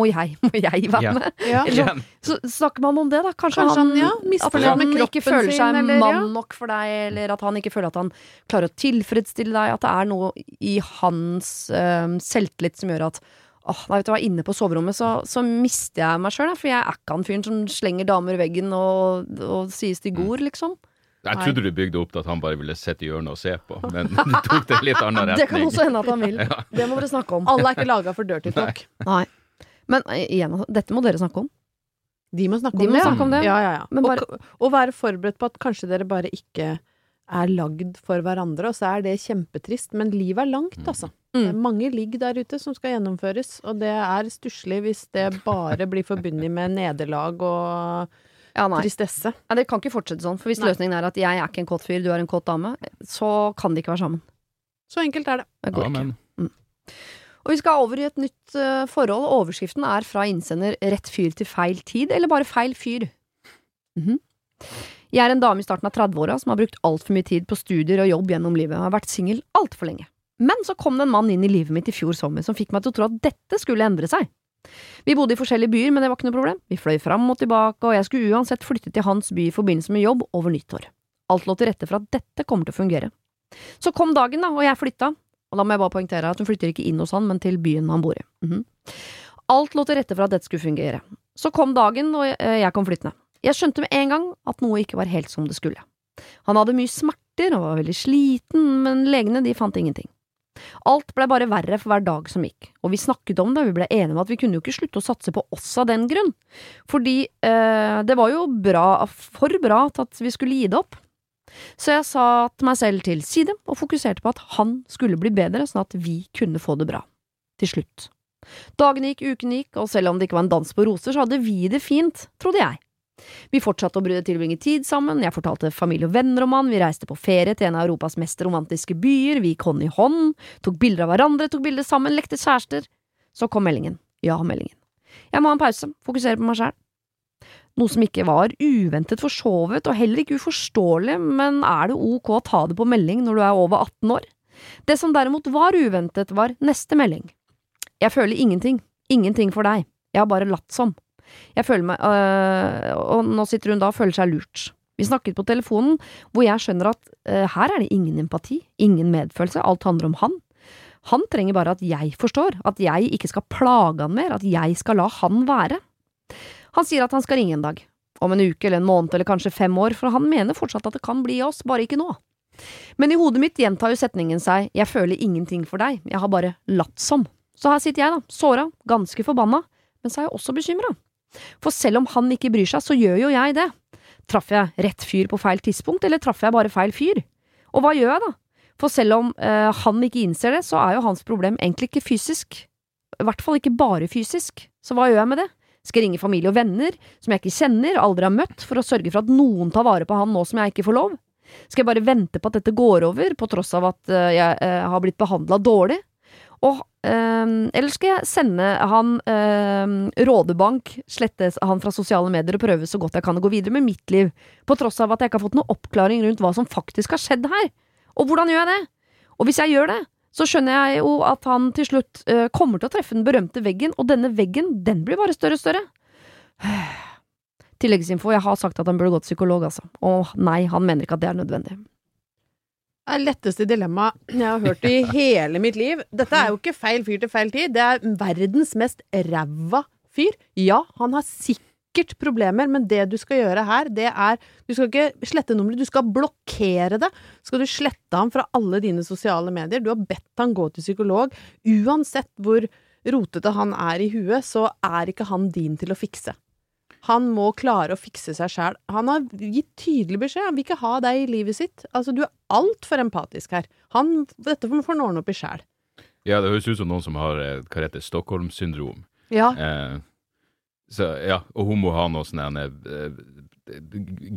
må jeg, må jeg være
Ja.
med?
Ja.
Eller sånn, så snakker man om det, da. Kanskje,
Kanskje han, ja,
at
misfornøyd
han
med
ikke
kroppen
føler
sin,
seg
eller, ja.
mann nok for deg, eller at han ikke føler at han klarer å tilfredsstille deg. At det er noe i hans øhm, selvtillit som gjør at Åh, nei, vet du hva, Inne på soverommet så, så mister jeg meg sjøl, for jeg er ikke han fyren som slenger damer i veggen og, og sier stygge ord, liksom.
Jeg trodde du bygde opp til at han bare ville sitte i hjørnet og se på, men du tok det i litt annen retning.
Det kan også hende at han vil. Det må dere snakke om.
Alle er ikke laga for dirty talk.
Nei. Men eh, igjen, altså, dette må dere snakke om.
De må snakke
De
om
må
det.
snakke om det.
Ja, ja, ja.
Men
og,
bare-
k- og være forberedt på at kanskje dere bare ikke er lagd for hverandre, og så er det kjempetrist. Men livet er langt, altså. Det er
Mm.
mange ligg der ute som skal gjennomføres, og det er stusslig hvis det bare blir forbundet med nederlag og
Ja, nei.
tristesse.
Ja, det kan ikke fortsette sånn. For hvis
Nei.
løsningen er at jeg er ikke en kåt fyr, du er en kåt dame, så kan de ikke være sammen.
Så enkelt er det.
Det går
Amen.
ikke.
men
Og vi skal over i et nytt uh, forhold. Overskriften er fra innsender 'Rett fyr til feil tid', eller bare 'feil fyr'. Mhm. Jeg er en dame i starten av 30-åra som har brukt altfor mye tid på studier og jobb gjennom livet, og har vært singel altfor lenge. Men så kom det en mann inn i livet mitt i fjor sommer som fikk meg til å tro at dette skulle endre seg. Vi bodde i forskjellige byer, men det var ikke noe problem. Vi fløy fram og tilbake, og jeg skulle uansett flytte til hans by i forbindelse med jobb over nyttår. Alt lå til rette for at dette kommer til å fungere. Så kom dagen, da, og jeg flytta. Og da må jeg bare poengtere at hun flytter ikke inn hos han, men til byen han bor i. Mhm. Alt lå til rette for at dette skulle fungere. Så kom dagen, og jeg, jeg kom flyttende. Jeg skjønte med en gang at noe ikke var helt som det skulle. Han hadde mye smerter og var veldig sliten, men legene de fant ingenting. Alt ble bare verre for hver dag som gikk, og vi snakket om det, og vi ble enige om at vi kunne jo ikke slutte å satse på oss av den grunn, fordi eh, det var jo bra, for bra til at vi skulle gi det opp. Så jeg satte meg selv til side og fokuserte på at han skulle bli bedre, sånn at vi kunne få det bra. Til slutt. Dagene gikk, ukene gikk, og selv om det ikke var en dans på roser, så hadde vi det fint, trodde jeg. Vi fortsatte å tilbringe tid sammen, jeg fortalte familie og venner om han, vi reiste på ferie til en av Europas mest romantiske byer, vi gikk hånd i hånd, tok bilder av hverandre, tok bilder sammen, lekte kjærester. Så kom meldingen. Ja-meldingen. Jeg må ha en pause, fokusere på meg sjæl. Noe som ikke var uventet for så vidt, og heller ikke uforståelig, men er det ok å ta det på melding når du er over 18 år? Det som derimot var uventet, var neste melding. Jeg føler ingenting. Ingenting for deg. Jeg har bare latt som. Jeg føler meg øh, Og nå sitter hun da og føler seg lurt. Vi snakket på telefonen, hvor jeg skjønner at øh, her er det ingen empati, ingen medfølelse, alt handler om han. Han trenger bare at jeg forstår, at jeg ikke skal plage han mer, at jeg skal la han være. Han sier at han skal ringe en dag, om en uke eller en måned eller kanskje fem år, for han mener fortsatt at det kan bli oss, bare ikke nå. Men i hodet mitt gjentar jo setningen seg jeg føler ingenting for deg, jeg har bare latt som. Så her sitter jeg da, såra, ganske forbanna, men så er jeg også bekymra. For selv om han ikke bryr seg, så gjør jo jeg det. Traff jeg rett fyr på feil tidspunkt, eller traff jeg bare feil fyr? Og hva gjør jeg da? For selv om eh, han ikke innser det, så er jo hans problem egentlig ikke fysisk. I hvert fall ikke bare fysisk. Så hva gjør jeg med det? Skal ringe familie og venner, som jeg ikke kjenner, aldri har møtt, for å sørge for at noen tar vare på han nå som jeg ikke får lov? Skal jeg bare vente på at dette går over, på tross av at eh, jeg eh, har blitt behandla dårlig? Og, eh, eller skal jeg sende han rådebank, slette han fra sosiale medier og prøve så godt jeg kan å gå videre med mitt liv, på tross av at jeg ikke har fått noen oppklaring rundt hva som faktisk har skjedd her? Og hvordan gjør jeg det? Og hvis jeg gjør det, så skjønner jeg jo at han til slutt uh, kommer til å treffe den berømte veggen, og denne veggen, den blir bare større og større. Tilleggsinfo, jeg har sagt at han burde gå til psykolog, altså. Og nei, han mener ikke at det er nødvendig.
Det er letteste dilemma jeg har hørt i hele mitt liv. Dette er jo ikke feil fyr til feil tid. Det er verdens mest ræva fyr. Ja, han har sikkert problemer, men det du skal gjøre her, det er Du skal ikke slette nummeret, du skal blokkere det. Skal du slette ham fra alle dine sosiale medier? Du har bedt han gå til psykolog. Uansett hvor rotete han er i huet, så er ikke han din til å fikse. Han må klare å fikse seg sjæl. Han har gitt tydelig beskjed. Han vil ikke ha deg i livet sitt. Altså, du er altfor empatisk her. Han, dette får han ordne opp i sjæl.
Ja, det høres ut som noen som har eh, hva heter Stockholm-syndrom.
Ja.
Eh, så, ja, og hun må ha noen sånne eh,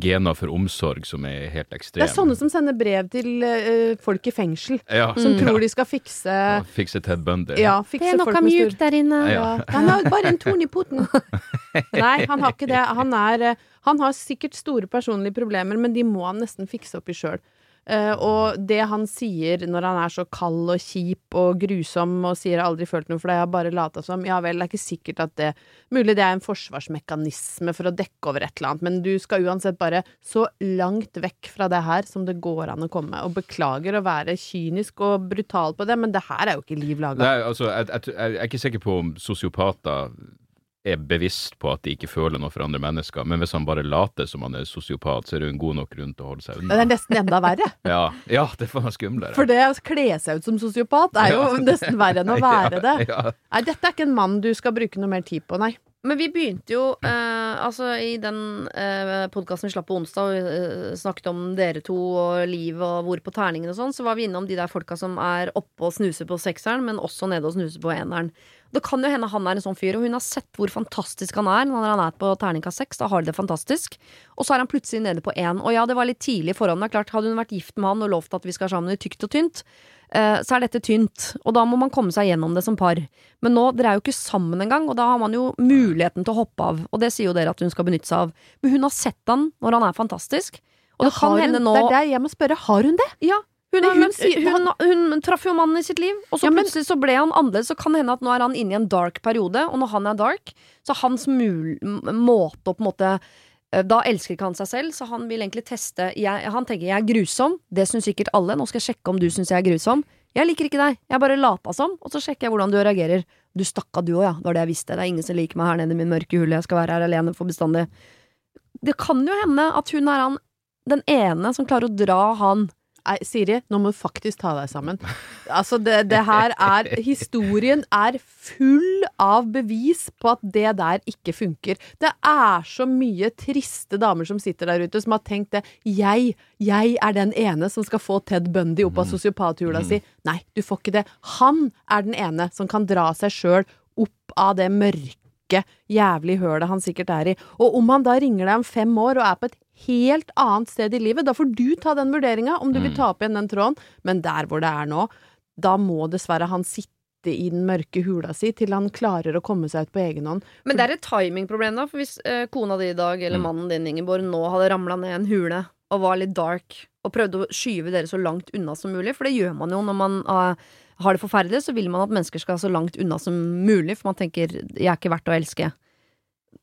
gener for omsorg som er helt
Det er sånne som sender brev til uh, folk i fengsel,
ja,
som
mm.
tror de skal fikse
Ja, Fikse Ted Bundy.
Ja, fikse det er noe mjukt
der inne.
Ja.
Ja. Han har bare en torn i poten. Nei, han har ikke det. Han, er, eh, han har sikkert store personlige problemer, men de må han nesten fikse opp i sjøl. Og det han sier når han er så kald og kjip og grusom og sier 'jeg har aldri følt noe for deg, jeg har bare lata som', ja vel, det er ikke sikkert at det Mulig det er en forsvarsmekanisme for å dekke over et eller annet, men du skal uansett bare så langt vekk fra det her som det går an å komme. Og beklager å være kynisk og brutal på det, men det her er jo ikke liv laga.
Altså, jeg, jeg, jeg er ikke sikker på om sosiopater er bevisst på at de ikke føler noe for andre mennesker, men hvis han bare later som han er sosiopat, så er det en god nok grunn til å holde seg
Det er nesten enda verre.
Ja, ja det er være skumlere.
For det å kle seg ut som sosiopat er jo nesten verre enn å være det. Nei, dette er ikke en mann du skal bruke noe mer tid på, nei.
Men vi begynte jo eh, Altså i den eh, podkasten vi slapp på onsdag, og eh, snakket om dere to og liv og hvor på terningen og sånn, så var vi innom de der folka som er oppe og snuser på sekseren, men også nede og snuser på eneren. Det kan jo hende han er en sånn fyr, og hun har sett hvor fantastisk han er når han er på terningkast seks. Da har de det fantastisk. Og så er han plutselig nede på én. Og ja, det var litt tidlig i forhånd. Klart, hadde hun vært gift med han og lovt at vi skal sammen i tykt og tynt, så er dette tynt. Og da må man komme seg gjennom det som par. Men nå, dere er jo ikke sammen engang, og da har man jo muligheten til å hoppe av. Og det sier jo dere at hun skal benytte seg av. Men hun har sett han når han er fantastisk. Og
Ja,
det kan hende nå
Det er det jeg må spørre. Har hun det?
Ja, hun, hun,
hun
hun, traff jo mannen i sitt liv, og så
Ja, men-
plutselig så ble han annerledes. Så kan det hende at nå er han inne i en dark periode, og når han er dark, så hans mul måte å på en måte eh, da elsker ikke han seg selv, så han vil egentlig teste jeg, Han tenker jeg er grusom, det syns sikkert alle, nå skal jeg sjekke om du syns jeg er grusom. Jeg liker ikke deg, jeg bare lata som, og så sjekker jeg hvordan du reagerer. Du stakk av du òg, ja, det var det jeg visste, det er ingen som liker meg her nede i min mørke hule, jeg skal være her alene for bestandig. Det kan jo hende at hun er han den ene som klarer å dra han
Nei, Siri, nå må du faktisk ta deg sammen. Altså, det, det her er Historien er full av bevis på at det der ikke funker. Det er så mye triste damer som sitter der ute, som har tenkt det. Jeg, jeg er den ene som skal få Ted Bundy opp av sosiopathjula si. Nei, du får ikke det. Han er den ene som kan dra seg sjøl opp av det mørke jævlig hølet han sikkert er i. Og om han da ringer deg om fem år og er på et helt annet sted i livet, da får du ta den vurderinga om du vil ta opp igjen den tråden, men der hvor det er nå, da må dessverre han sitte i den mørke hula si til han klarer å komme seg ut på egen hånd.
Men det er et timingproblem, da. For hvis eh, kona di i dag, eller
Mm.
mannen din, Ingeborg, nå hadde ramla ned en hule og var litt dark, og prøvde å skyve dere så langt unna som mulig, for det gjør man jo når man eh, har det forferdelig, så vil man at mennesker skal så langt unna som mulig, for man tenker 'jeg er ikke verdt å elske'.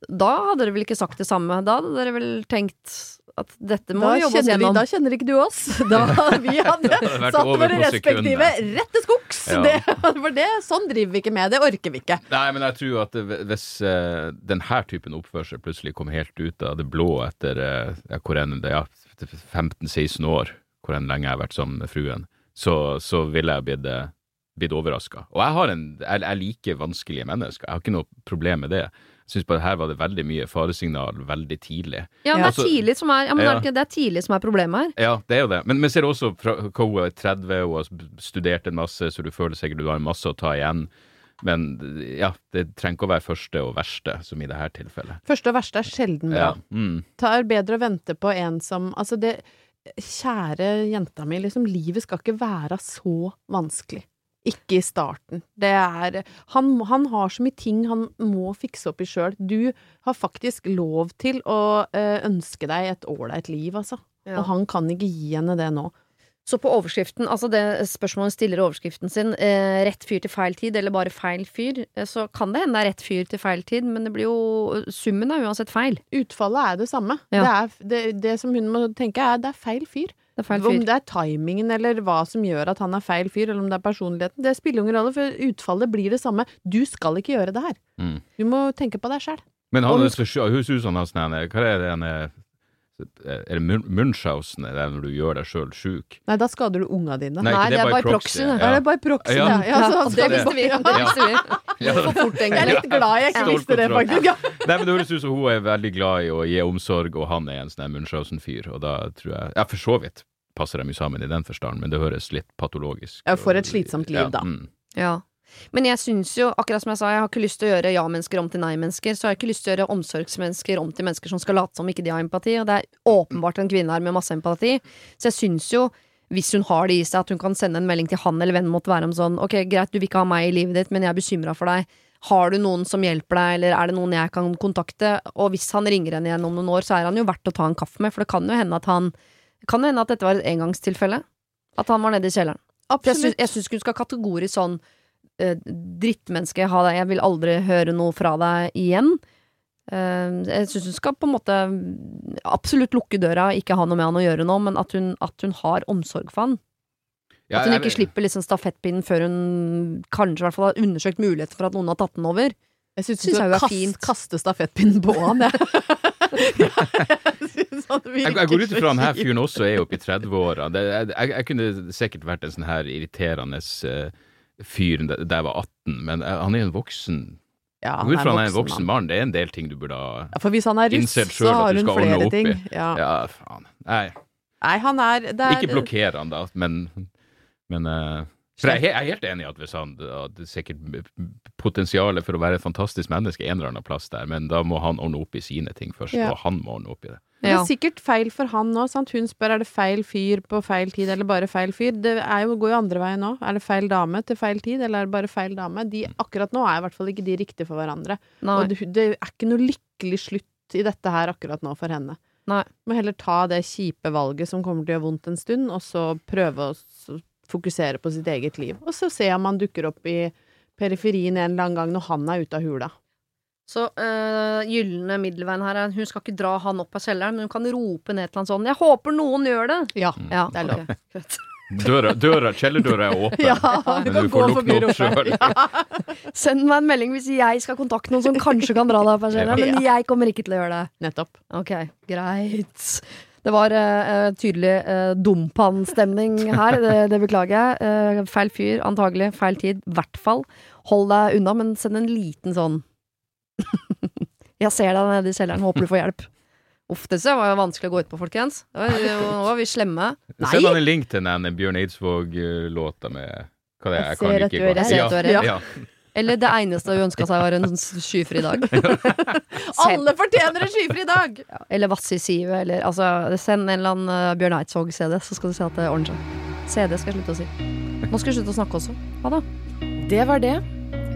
Da hadde dere vel ikke sagt det samme? Da hadde dere vel tenkt at dette må
Da
vi jobbe oss
kjenner, vi,
gjennom?
da kjenner ikke du oss. Da vi hadde satt våre respektive rett til skogs.
Ja.
Det, for det, sånn driver vi ikke med. Det orker vi ikke.
Nei, men jeg tror at hvis uh, denne typen oppførsel plutselig kom helt ut av det blå etter uh, ja, hvor enn det er, ja, 15-16 år, hvor enn lenge jeg har vært sammen med fruen, så, så ville jeg blitt, uh, blitt overraska. Og jeg, har en, jeg, jeg liker vanskelige mennesker, jeg har ikke noe problem med det. Syns bare her var det veldig mye faresignal veldig tidlig.
Ja, det
Ja.
er tidlig som er, ja, men
Ja.
er det, det er tidlig som er problemet her.
Ja, det er jo det. Men vi ser også fra hva hun er 30 og har studert en masse, så du føler sikkert du har en masse å ta igjen. Men ja, det trenger ikke å være første og verste, som i det her tilfellet.
Første og verste er sjelden bra.
Ja. Mm.
Det er bedre å vente på en som Altså, det Kjære jenta mi, liksom, livet skal ikke være så vanskelig. Ikke i starten. Det er han, han har så mye ting han må fikse opp i sjøl. Du har faktisk lov til å eh, ønske deg et ålreit liv, altså.
Ja.
Og han kan ikke gi henne det nå.
Så på overskriften, altså det spørsmålet stiller overskriften sin, eh, rett fyr til feil tid, eller bare feil fyr, eh, så kan det hende det er rett fyr til feil tid, men det blir jo Summen er uansett feil.
Utfallet er det samme.
Ja.
Det, er, det, det som hun må tenke, er det er feil fyr.
Det er feil fyr.
Om det er timingen eller hva som gjør at han er feil fyr, eller om det er personligheten, det spiller ingen rolle, for utfallet blir det samme. Du skal ikke gjøre det her.
Mm.
Du må tenke på deg sjæl.
Men han Om, sånn her, Hva er det han er Er det Munchhausen er det når du gjør deg sjøl sjuk?
Nei, da skader du unga dine.
Nei,
Nei,
ikke det, er bare proxy.
proxy, det.
Er det bare proxy,
Ja.
ja. ja så han
det visste vi. Det visste vi.
Ja.
Jeg er litt glad jeg ikke visste det, faktisk. Ja.
Nei, men Det høres ut som hun er veldig glad i å gi omsorg, og han er en sånn her Munchausen-fyr. Og da tror jeg Ja, for så vidt passer de jo sammen i den forstand, men det høres litt patologisk
Ja, for et slitsomt liv,
ja,
da.
Mm.
Ja. Men jeg syns jo, akkurat som jeg sa, jeg har ikke lyst til å gjøre ja-mennesker om til nei-mennesker. Så har jeg ikke lyst til å gjøre omsorgsmennesker om til mennesker som skal late som ikke de har empati. Og det er åpenbart en kvinne her med masse empati. Så jeg syns jo, hvis hun har det i seg, at hun kan sende en melding til han eller vennen måtte være om sånn Ok, greit, du vil ikke ha meg i livet ditt, men jeg er bekymra for deg. Har du noen som hjelper deg, eller er det noen jeg kan kontakte? Og hvis han ringer henne igjen om noen år, så er han jo verdt å ta en kaffe med, for det kan jo hende at han Kan jo hende at dette var et engangstilfelle. At han var nede i kjelleren.
Absolutt.
jeg syns ikke hun skal kategorisk sånn drittmenneske, ha deg, jeg vil aldri høre noe fra deg igjen. Eh, jeg syns hun skal på en måte absolutt lukke døra, ikke ha noe med han å gjøre nå, men at hun, at hun har omsorg for han.
Ja,
At hun
jeg-
ikke slipper liksom stafettpinnen før hun kanskje i hvert fall har undersøkt muligheten for at noen har tatt den over.
Jeg syns
Synes
du skal
kast,
kaste,
fint.
kaste stafettpinnen på han, jeg. Jeg
Jeg, jeg går ut ifra han her fyren også er oppe i 30-åra. Jeg, jeg, jeg kunne sikkert vært en sånn her irriterende eh, fyr da jeg var 18, men eh, han er jo en voksen
Ja,
han ut fra han er en
voksen
mann. Det er en del ting du burde ha
Ja, for hvis han er russ, så har hun flere ting. Ja.
Ja, faen. Nei,
Nei, han er, er
ikke blokker han, da, men, men uh, For jeg, er jeg er helt enig i at hvis han at det er sikkert potensialet for å være et fantastisk menneske en eller annen plass der, men da må han ordne opp i sine ting først, og han må ordne opp i det.
Det er sikkert feil for han nå. Hun spør er det feil fyr på feil tid, eller bare feil fyr. Det er jo, går jo andre veien nå. Er det feil dame til feil tid, eller er det bare feil dame? De, akkurat nå er i hvert fall ikke de riktige for hverandre.
Nei.
Og det, det er ikke noe lykkelig slutt i dette her akkurat nå for henne.
Nei.
Må heller ta det kjipe valget som kommer til å gjøre vondt en stund, og så prøve å fokusere på sitt eget liv. Og så se om han dukker opp i periferien en eller annen gang når han er ute av hula.
Så øh, gylne middelveien her er hun skal ikke dra han opp av kjelleren, men hun kan rope ned til han sånn 'Jeg håper noen gjør det'.
Ja.
Ja,
Det er lov.
Okay.
Døra, døra, kjellerdøra er åpen.
Ja,
Men
du
får
gå
lukte opp sjøl.
Ja,
Send meg en melding hvis jeg skal kontakte noen som kanskje kan dra deg opp av kjelleren, men jeg kommer ikke til å gjøre det.
nettopp.
Ok, greit. Det var uh, tydelig uh, dumpannstemning her, det, det beklager jeg. Uh, feil fyr, antagelig. Feil tid, i hvert fall. Hold deg unna, men send en liten sånn Jeg ser deg nede i kjelleren, håper du får hjelp. Uff, det var jo vanskelig å gå ut på, folkens. Nå var vi slemme.
Send han en link til den Bjørn Eidsvåg-låta med hva det er.
Jeg
kan
ser at du er redd.
Ja.
Ja.
Eller det eneste hun ønska seg, var en skyfri dag.
Alle fortjener en skyfri dag!
Ja, eller Vasse i sivet, eller altså Send en eller annen uh, Bjørn Eidsvåg-CD, så skal du se at det ordner seg. CD skal jeg slutte å si. Nå skal jeg slutte å snakke også. Ha det.
Det var det.